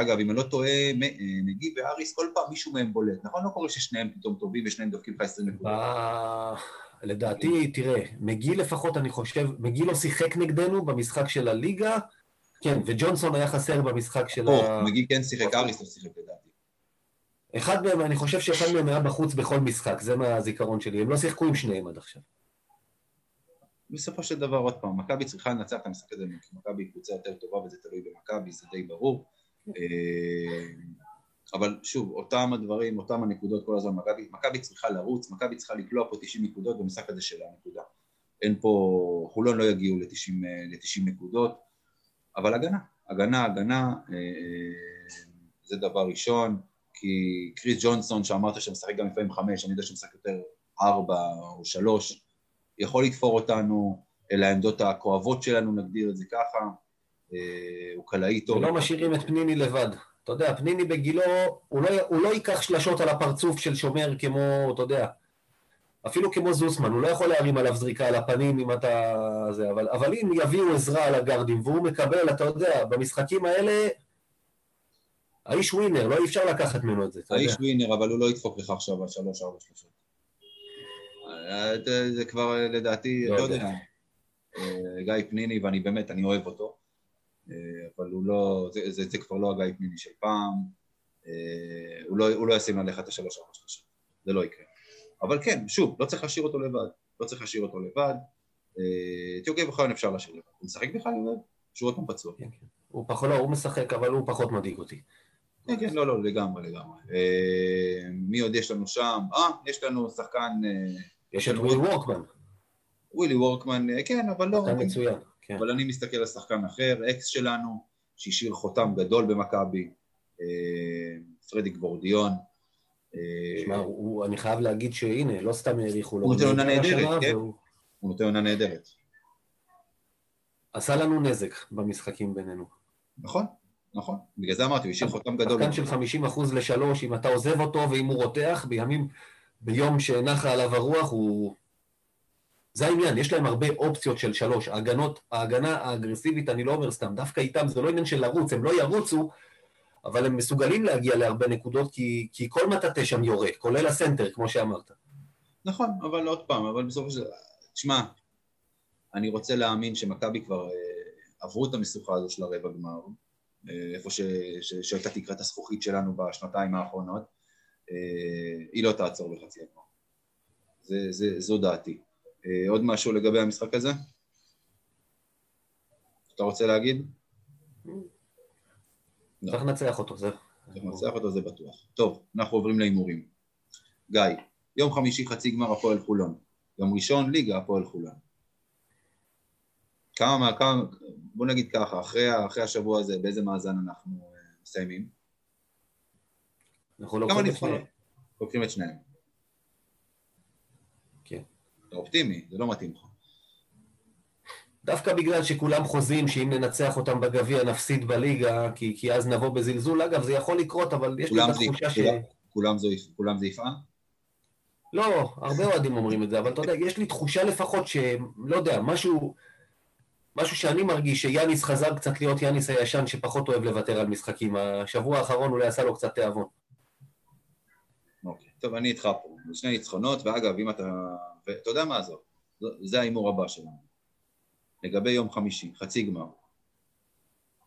אגב, אם אני לא טועה, מגי ואריס, כל פעם מישהו מהם בולט, נכון? לא קורה ששניהם פתאום טובים ושניהם דופקים לך 20 נקודות. לדעתי, תראה, מגיל לפחות, אני חושב, מגיל לא שיחק נגדנו במשחק של הליגה, כן, וג'ונסון היה חסר במשחק של ה... מגיל כן שיחק, אריס לא שיחק לדעתי. אחד מהם, אני חושב שאחד מהם היה בחוץ בכל משחק, זה מהזיכרון שלי, הם לא שיחקו עם שניהם עד עכשיו. בסופו של דבר, עוד פעם, מכבי צריכה לנצח את המשחק הזה, מכבי קבוצה יותר טובה וזה תלוי במכבי, זה די ברור. אה, אבל שוב, אותם הדברים, אותם הנקודות כל הזמן, מכבי, מכבי צריכה לרוץ, מכבי צריכה לקלוע פה 90 נקודות במשחק הזה של הנקודה. אין פה, חולון לא יגיעו ל-90, ל-90 נקודות, אבל הגנה, הגנה, הגנה, אה, זה דבר ראשון, כי קריס ג'ונסון שאמרת שמשחק גם לפעמים חמש, אני יודע שמשחק יותר ארבע או שלוש, יכול לתפור אותנו אל העמדות הכואבות שלנו, נגדיר את זה ככה, אה, הוא קלעי טוב. ולא משאירים את פניני לבד. אתה יודע, פניני בגילו, הוא לא, הוא לא ייקח שלשות על הפרצוף של שומר כמו, אתה יודע, אפילו כמו זוסמן, הוא לא יכול להרים עליו זריקה על הפנים אם אתה... זה, אבל, אבל אם יביאו עזרה על הגארדים והוא מקבל, אתה יודע, במשחקים האלה, האיש ווינר, לא אי אפשר לקחת ממנו את זה, האיש יודע. ווינר, אבל הוא לא ידפוק לך עכשיו על שלוש-ארבע שלושות. אה, זה כבר לדעתי, לא, לא יודע, אה, גיא פניני, ואני באמת, אני אוהב אותו. אה, אבל הוא לא, זה, זה, זה כבר לא הגיא פניני של פעם, אה, הוא לא, הוא לא ישים עליך את השלוש ארבע שלושה, זה לא יקרה. אבל כן, שוב, לא צריך להשאיר אותו לבד, לא צריך להשאיר אותו לבד. אה, את יוגב אוחיון אפשר להשאיר לבד. הוא משחק בכלל לבד? שהוא עוד פעם פצוע. כן, כן. הוא פחות, לא, הוא משחק, אבל הוא פחות מדאיג אותי. כן, כן, לא, לא, לגמרי, לגמרי. מי עוד יש לנו שם? אה, יש לנו שחקן... יש את ווילי וורקמן. ווילי וורקמן, כן, אבל לא... שחקן מצוין. כן. אבל אני מסתכל על שחקן אחר, אקס שלנו, שהשאיר חותם גדול במכבי, אה, פרדי גבורדיון. אה, שמע, אני חייב להגיד שהנה, לא סתם האריכו לו. הוא נותן עונה נהדרת, כן? הוא נותן עונה נהדרת. עשה לנו נזק במשחקים בינינו. נכון, נכון. בגלל זה אמרתי, הוא השאיר חותם גדול. שחקן של 50% לשלוש, אם אתה עוזב אותו ואם הוא רותח, בימים... ביום שנחה עליו הרוח, הוא... זה העניין, יש להם הרבה אופציות של שלוש. ההגנות, ההגנה האגרסיבית, אני לא אומר סתם, דווקא איתם זה לא עניין של לרוץ, הם לא ירוצו, אבל הם מסוגלים להגיע להרבה נקודות, כי, כי כל מטאטה שם יורה, כולל הסנטר, כמו שאמרת. נכון, אבל עוד פעם, אבל בסופו של דבר, תשמע, אני רוצה להאמין שמכבי כבר אה, עברו את המשוכה הזו של הרבע גמר, אה, איפה שהייתה תקרת הזכוכית שלנו בשנתיים האחרונות, אה, היא לא תעצור בחצי הגמר. זה, זה, זו דעתי. אה, עוד משהו לגבי המשחק הזה? אתה רוצה להגיד? צריך לנצח אותו, זה... צריך לנצח אותו, זה בטוח. טוב, אנחנו עוברים להימורים. גיא, יום חמישי חצי גמר הפועל חולון. יום ראשון ליגה הפועל חולון. כמה, כמה, בוא נגיד ככה, אחרי, אחרי השבוע הזה, באיזה מאזן אנחנו uh, מסיימים? אנחנו לוקחים את שניהם. לוקחים את שניהם. אתה אופטימי, זה לא מתאים לך. דווקא בגלל שכולם חוזים שאם ננצח אותם בגביע נפסיד בליגה, כי, כי אז נבוא בזלזול. אגב, זה יכול לקרות, אבל יש לי את התחושה ש... כולם זה, כולם זה יפעל? לא, הרבה אוהדים אומרים את זה, אבל אתה יודע, יש לי תחושה לפחות ש... לא יודע, משהו... משהו שאני מרגיש שיאניס חזר קצת להיות יאניס הישן שפחות אוהב לוותר על משחקים. השבוע האחרון אולי עשה לו קצת תיאבון. אוקיי, טוב, אני איתך פה. שני ניצחונות, ואגב, אם אתה... ואתה יודע מה זאת? זה ההימור הבא שלנו. לגבי יום חמישי, חצי גמר.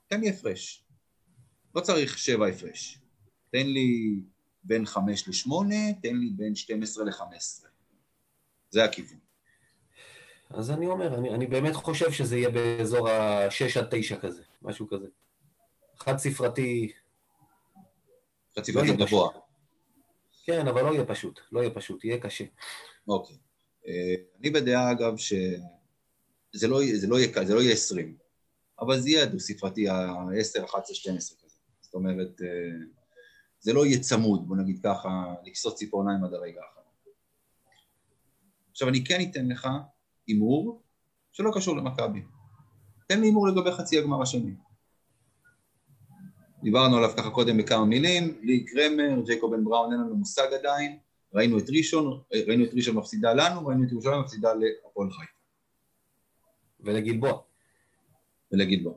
תן לי הפרש. לא צריך שבע הפרש. תן לי בין חמש לשמונה, תן לי בין שתים עשרה לחמש עשרה. זה הכיוון. אז אני אומר, אני, אני באמת חושב שזה יהיה באזור ה-6 עד 9 כזה, משהו כזה. חד ספרתי... חד ספרתי לא גבוה. כן, אבל לא יהיה פשוט, לא יהיה פשוט, יהיה קשה. אוקיי. אה, אני בדעה, אגב, שזה לא, זה לא, יהיה, זה לא יהיה 20, אבל זה יהיה דו-ספרתי, ה-10, 11, 12 כזה. זאת אומרת, אה, זה לא יהיה צמוד, בוא נגיד ככה, לקסוט ציפורניים עד הרגע האחרון. עכשיו, אני כן אתן לך הימור שלא קשור למכבי. תן לי הימור לגבי חצי הגמר השני. דיברנו עליו ככה קודם בכמה מילים, לי קרמר, ג'ייקוב בן בראון, אין לנו מושג עדיין, ראינו את ראשון, ראינו את ראשון מפסידה לנו, ראינו את ירושלים מפסידה להפועל חיפה. ולגלבוע. ולגלבוע.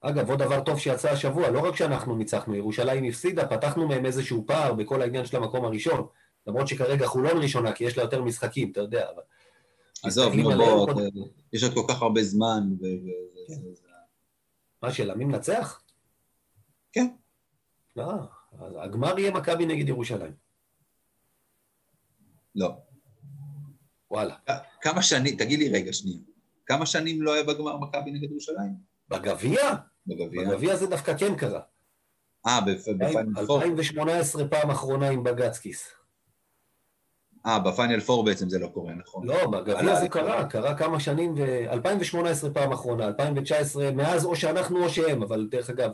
אגב, עוד דבר טוב שיצא השבוע, לא רק שאנחנו ניצחנו, ירושלים הפסידה, פתחנו מהם איזשהו פער בכל העניין של המקום הראשון, למרות שכרגע חולון ראשונה, כי יש לה יותר משחקים, אתה יודע, אבל... עזוב, נו בוא, יש עוד כל כך הרבה זמן. כן. מה השאלה, מי מנצח? כן. אה, הגמר יהיה מכבי נגד ירושלים. לא. וואלה. כמה שנים, תגיד לי רגע, שנייה, כמה שנים לא היה בגמר מכבי נגד ירושלים? בגביע? בגביע. בגביע זה דווקא כן קרה. אה, בפיינל פור. 2018 פעם אחרונה עם בגצקיס. אה, בפיינל פור בעצם זה לא קורה, נכון? לא, בגביע זה קרה, קרה כמה שנים, ו... 2018 פעם אחרונה, 2019, מאז או שאנחנו או שהם, אבל דרך אגב...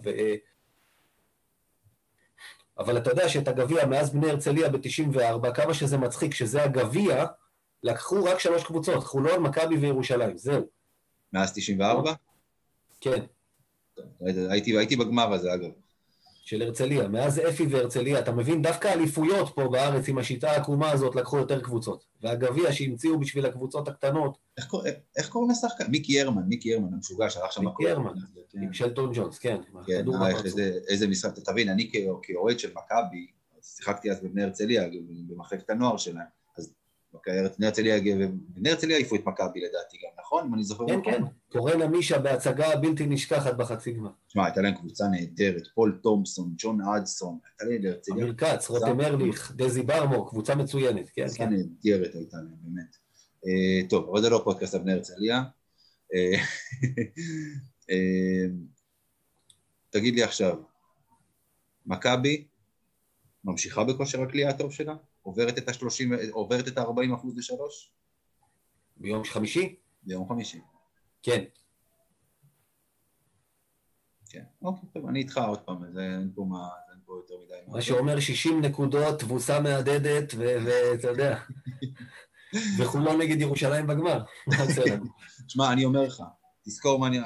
אבל אתה יודע שאת הגביע מאז בני הרצליה ב-94, כמה שזה מצחיק, שזה הגביע, לקחו רק שלוש קבוצות, חולון, מכבי וירושלים, זהו. מאז 94? כן. הייתי, הייתי בגמר הזה, אגב. של הרצליה. מאז אפי והרצליה, אתה מבין, דווקא אליפויות פה בארץ עם השיטה העקומה הזאת לקחו יותר קבוצות. והגביע שהמציאו בשביל הקבוצות הקטנות... איך, איך קוראים לשחקן? מיקי הרמן, מיקי הרמן המשוגע שהלך שם... מיקי הרמן, כן. עם שלטון ג'ונס, כן. כן, אה, איזה, איזה משחק, תבין, אני כאוהד של מכבי, שיחקתי אז בבני הרצליה, במחלקת הנוער שלהם. בני הרצליה, בני הרצליה העיפו את מכבי לדעתי גם, נכון? אם אני זוכר כן, כן, קורן מישה בהצגה בלתי נשכחת בחצי גמר. תשמע, הייתה להם קבוצה נהדרת, פול תומפסון, ג'ון אדסון, הייתה להם להרצליה. אמיר כץ, רותם ארליך, דזי ברמו, קבוצה מצוינת, כן, כן. קבוצה נהדרת הייתה להם, באמת. אה, טוב, אבל זה לא פודקאסט על בני הרצליה. אה, אה, תגיד לי עכשיו, מכבי ממשיכה בכושר הכלייה הטוב שלה? עוברת את ה-30, עוברת את ה-40 אחוז לשלוש? ביום חמישי? ביום חמישי. כן. כן, אוקיי, טוב, אני איתך עוד פעם, זה אין פה מה, אין פה יותר מדי. מה שאומר 60 נקודות, תבוסה מהדהדת, ואתה יודע, וחולון נגד ירושלים בגמר? שמע, אני אומר לך, תזכור מה אני...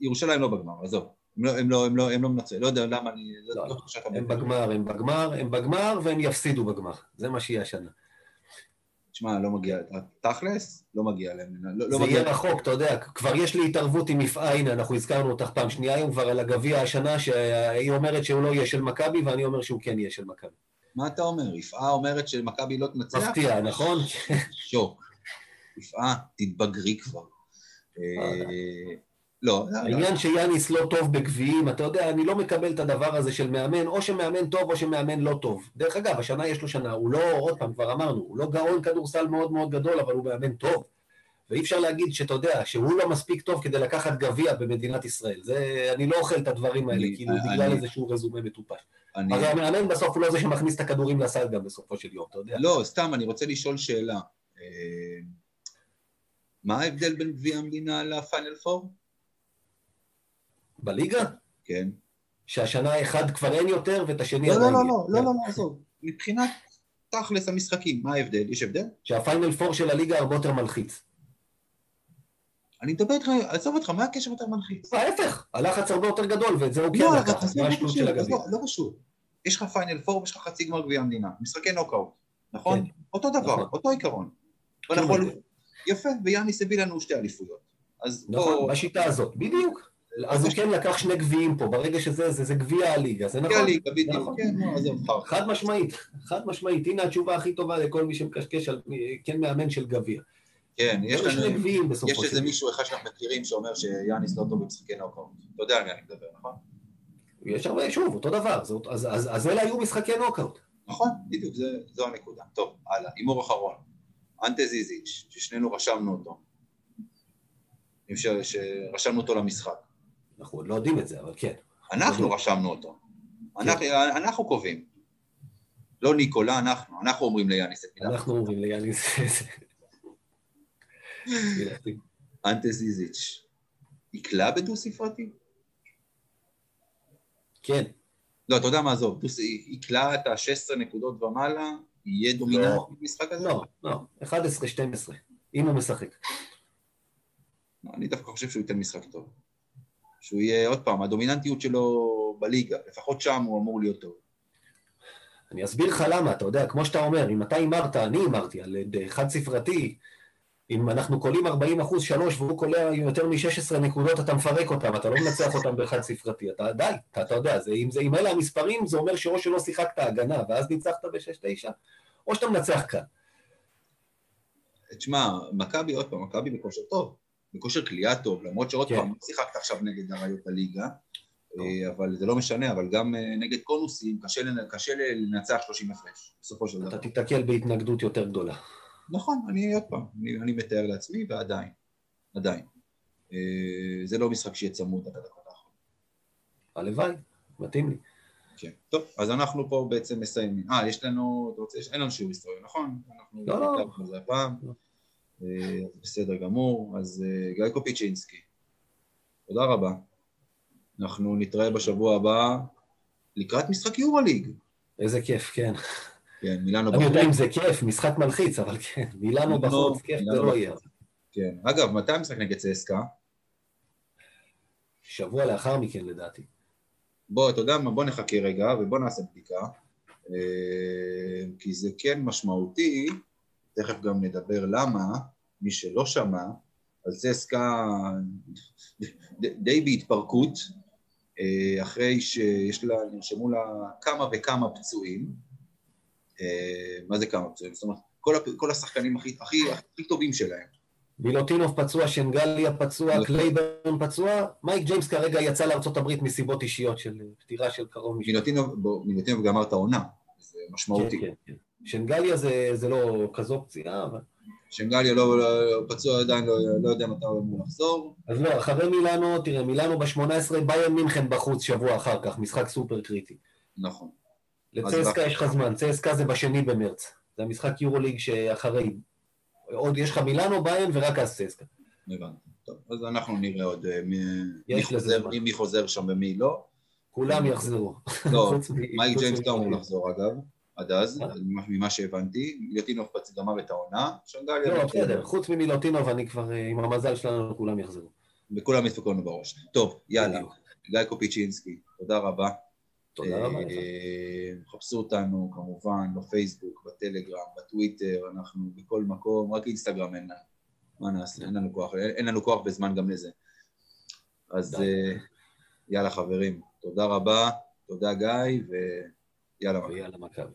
ירושלים לא בגמר, עזוב. הם לא, הם לא, הם לא, הם לא מנצחים, לא יודע למה אני... לא, לא בטוח שאתה הם מבין. בגמר, הם בגמר, הם בגמר, והם יפסידו בגמר. זה מה שיהיה השנה. תשמע, לא מגיע, תכלס, לא מגיע להם. לא, לא זה מגיע יהיה רחוק, אתה יודע, כבר יש לי התערבות עם מפעל, הנה, אנחנו הזכרנו אותך פעם שנייה היום כבר על הגביע השנה, שהיא אומרת שהוא לא יהיה של מכבי, ואני אומר שהוא כן יהיה של מכבי. מה אתה אומר? יפעה אומרת שמכבי לא תנצח? מפתיע, נכון? שוק. יפעה, תתבגרי כבר. לא, לא, לא. העניין שיאניס לא טוב בגביעים, אתה יודע, אני לא מקבל את הדבר הזה של מאמן, או שמאמן טוב או שמאמן לא טוב. דרך אגב, השנה יש לו שנה, הוא לא, עוד פעם, כבר אמרנו, הוא לא גאון כדורסל מאוד מאוד גדול, אבל הוא מאמן טוב. ואי אפשר להגיד שאתה יודע, שהוא לא מספיק טוב כדי לקחת גביע במדינת ישראל. זה, אני לא אוכל את הדברים האלה, אני- כאילו, אני- בגלל איזשהו רזומה מטופש. אני- הרי המאמן בסוף הוא לא זה שמכניס את הכדורים לסל גם בסופו של יום, אתה יודע. לא, סתם, אני רוצה לשאול שאלה. אה, מה ההבדל בין גביע המדינה לפיינל פור? בליגה, כן. שהשנה אחד כבר אין יותר ואת השני לא, לא, עדיין לא, יש. לא, לא, לא, לא, עזוב. מבחינת תכלס המשחקים, מה ההבדל? יש הבדל? שהפיינל פור של הליגה הרבה יותר מלחיץ. אני מדבר איתך, עזוב אותך, מה הקשר יותר מלחיץ? ההפך, הלחץ הרבה יותר גדול, ואת זה הוא כן לא, לקח, לא השטות של הגביע. לא קשור. יש לך פיינל פור ויש לך חצי גמר גביע המדינה, משחקי נוקאוט, נכון? כן. אותו דבר, נכון. אותו עיקרון. כן. יפה, ויאניס הביא לנו שתי אליפויות. אז נכון, בשיטה הזאת, בדיוק. אז הוא כן לקח שני גביעים פה, ברגע שזה זה, זה גביע הליגה, זה נכון. הליגה, בדיוק, נכון. כן, נו, עזוב אותך. חד משמעית, חד משמעית. הנה התשובה הכי טובה לכל מי שמקשקש על כן מאמן של גביע. כן, יש לנו, יש איזה. מישהו אחד שאנחנו מכירים שאומר שיאניס לא טוב במשחקי נוקאוט. אתה יודע על מי אני מדבר, נכון? יש הרבה, שוב, אותו דבר. אז- אלה היו משחקי נוקאוט. נכון, בדיוק, זה- זו הנקודה. טוב, הלאה, הימור אחרון. אנטה זיזיץ', ששנינו רשמנו אותו. שרשמנו אותו למשחק. אנחנו עוד לא יודעים את זה, אבל כן. אנחנו רשמנו אותו. אנחנו, אנחנו קובעים. לא ניקולה, אנחנו. אנחנו אומרים ליאניס את מילה. אנחנו אומרים ליאניס... אנטה זיזיץ', יקלע בדו ספרתי? כן, לא, אתה יודע מה, עזוב, יקלע את ה-16 נקודות ומעלה, יהיה לא. במשחק הזה? לא, לא, 11-12, אם הוא משחק. לא, אני דווקא חושב שהוא ייתן משחק טוב. שהוא יהיה, עוד פעם, הדומיננטיות שלו בליגה, לפחות שם הוא אמור להיות טוב. אני אסביר לך למה, אתה יודע, כמו שאתה אומר, אם אתה הימרת, אני הימרתי על חד ספרתי, אם אנחנו קולים 40 אחוז שלוש והוא קולע יותר מ-16 נקודות, אתה מפרק אותם, אתה לא מנצח אותם בחד ספרתי, אתה די, אתה, אתה יודע, זה, אם, זה, אם אלה המספרים, זה אומר שאו שלא שיחקת הגנה, ואז ניצחת ב-6-9, או שאתה מנצח כאן. תשמע, מכבי, עוד פעם, מכבי בכושר טוב, בכושר כליאה טוב, למרות שעוד כן. פעם, לא שיחקת עכשיו נגד אריות הליגה, אה, אבל זה לא משנה, אבל גם אה, נגד קונוסים קשה קשה לנצח 30 הפרש, בסופו של אתה דבר. תיתקל בהתנגדות יותר גדולה. נכון, אני עוד פעם, אני, אני מתאר לעצמי, ועדיין, עדיין. אה, זה לא משחק שיהיה צמוד עד הדקות האחרונות. הלוואי, מתאים לי. כן. טוב, אז אנחנו פה בעצם מסיימים. אה, יש לנו, אתה רוצה, אין לנו שיעור היסטוריה, נכון? אנחנו לא, לא. הפעם. לא. אה, בסדר גמור. אז אה, גיא קופיצ'ינסקי, תודה רבה. אנחנו נתראה בשבוע הבא לקראת משחק יורוליג. איזה כיף, כן. כן, מילאנו אני יודע אם זה כיף, משחק מלחיץ, אבל כן, מילאנו בחוץ, כיף זה לא בחוץ. יהיה. כן. אגב, מתי המשחק נגד צסקה? שבוע לאחר מכן לדעתי. בוא, אתה יודע מה, בוא נחכה רגע ובוא נעשה בדיקה. אה, כי זה כן משמעותי, תכף גם נדבר למה, מי שלא שמע, אז צסקה ד- די בהתפרקות, אה, אחרי שיש לה, נרשמו לה כמה וכמה פצועים. אה, מה זה כמה פצועים? זאת אומרת, כל, כל השחקנים הכי, הכי, הכי טובים שלהם. מילוטינוב פצוע, שנגליה פצוע, נכון. קלייברן פצוע, מייק ג'יימס כרגע יצא לארה"ב מסיבות אישיות של פטירה של קרוב משפחה. מילוטינוב בוא, מילוטינוב גמר את העונה, זה משמעותי. כן, כן, כן. שנגליה זה, זה לא כזו פציעה, אבל... שנגליה לא, לא, פצוע עדיין, לא, לא יודע מתי הוא אמור לחזור. אז לא, אחרי מילאנו, תראה, מילאנו ב-18, באיירן מינכן בחוץ שבוע אחר כך, משחק סופר קריטי. נכון. לצסקה יש לך זמן, צסקה זה בשני במרץ. זה המשחק יורוליג שאחרי. עוד יש לך מילאנו, באיירן ורק אז צסקה. הבנתי. טוב, אז אנחנו נראה עוד אה, מי, מי, חוזר. מי, מי חוזר שם ומי לא. כולם יחזרו. לא, מייק ג'יימס לא אמור לחזור אגב, עד אז, אה? ממה- שהבנתי. מילוטינוב פצ גמר את העונה. לא, בסדר, חוץ ממילוטינוב, אני כבר, אה, עם המזל שלנו, כולם יחזרו. וכולם ידפקו לנו בראש. טוב. בדיוק. גיא קופיצ'ינסקי, תודה רבה. תודה רבה לך. אה, חפשו אותנו כמובן בפייסבוק, בטלגרם, בטוויטר, אנחנו בכל מקום, רק אינסטגרם אין לנו. מה נעשה? אין לנו כוח, אין לנו כוח בזמן גם לזה. אז יאללה חברים, תודה רבה, תודה גיא. ויאללה מכבי.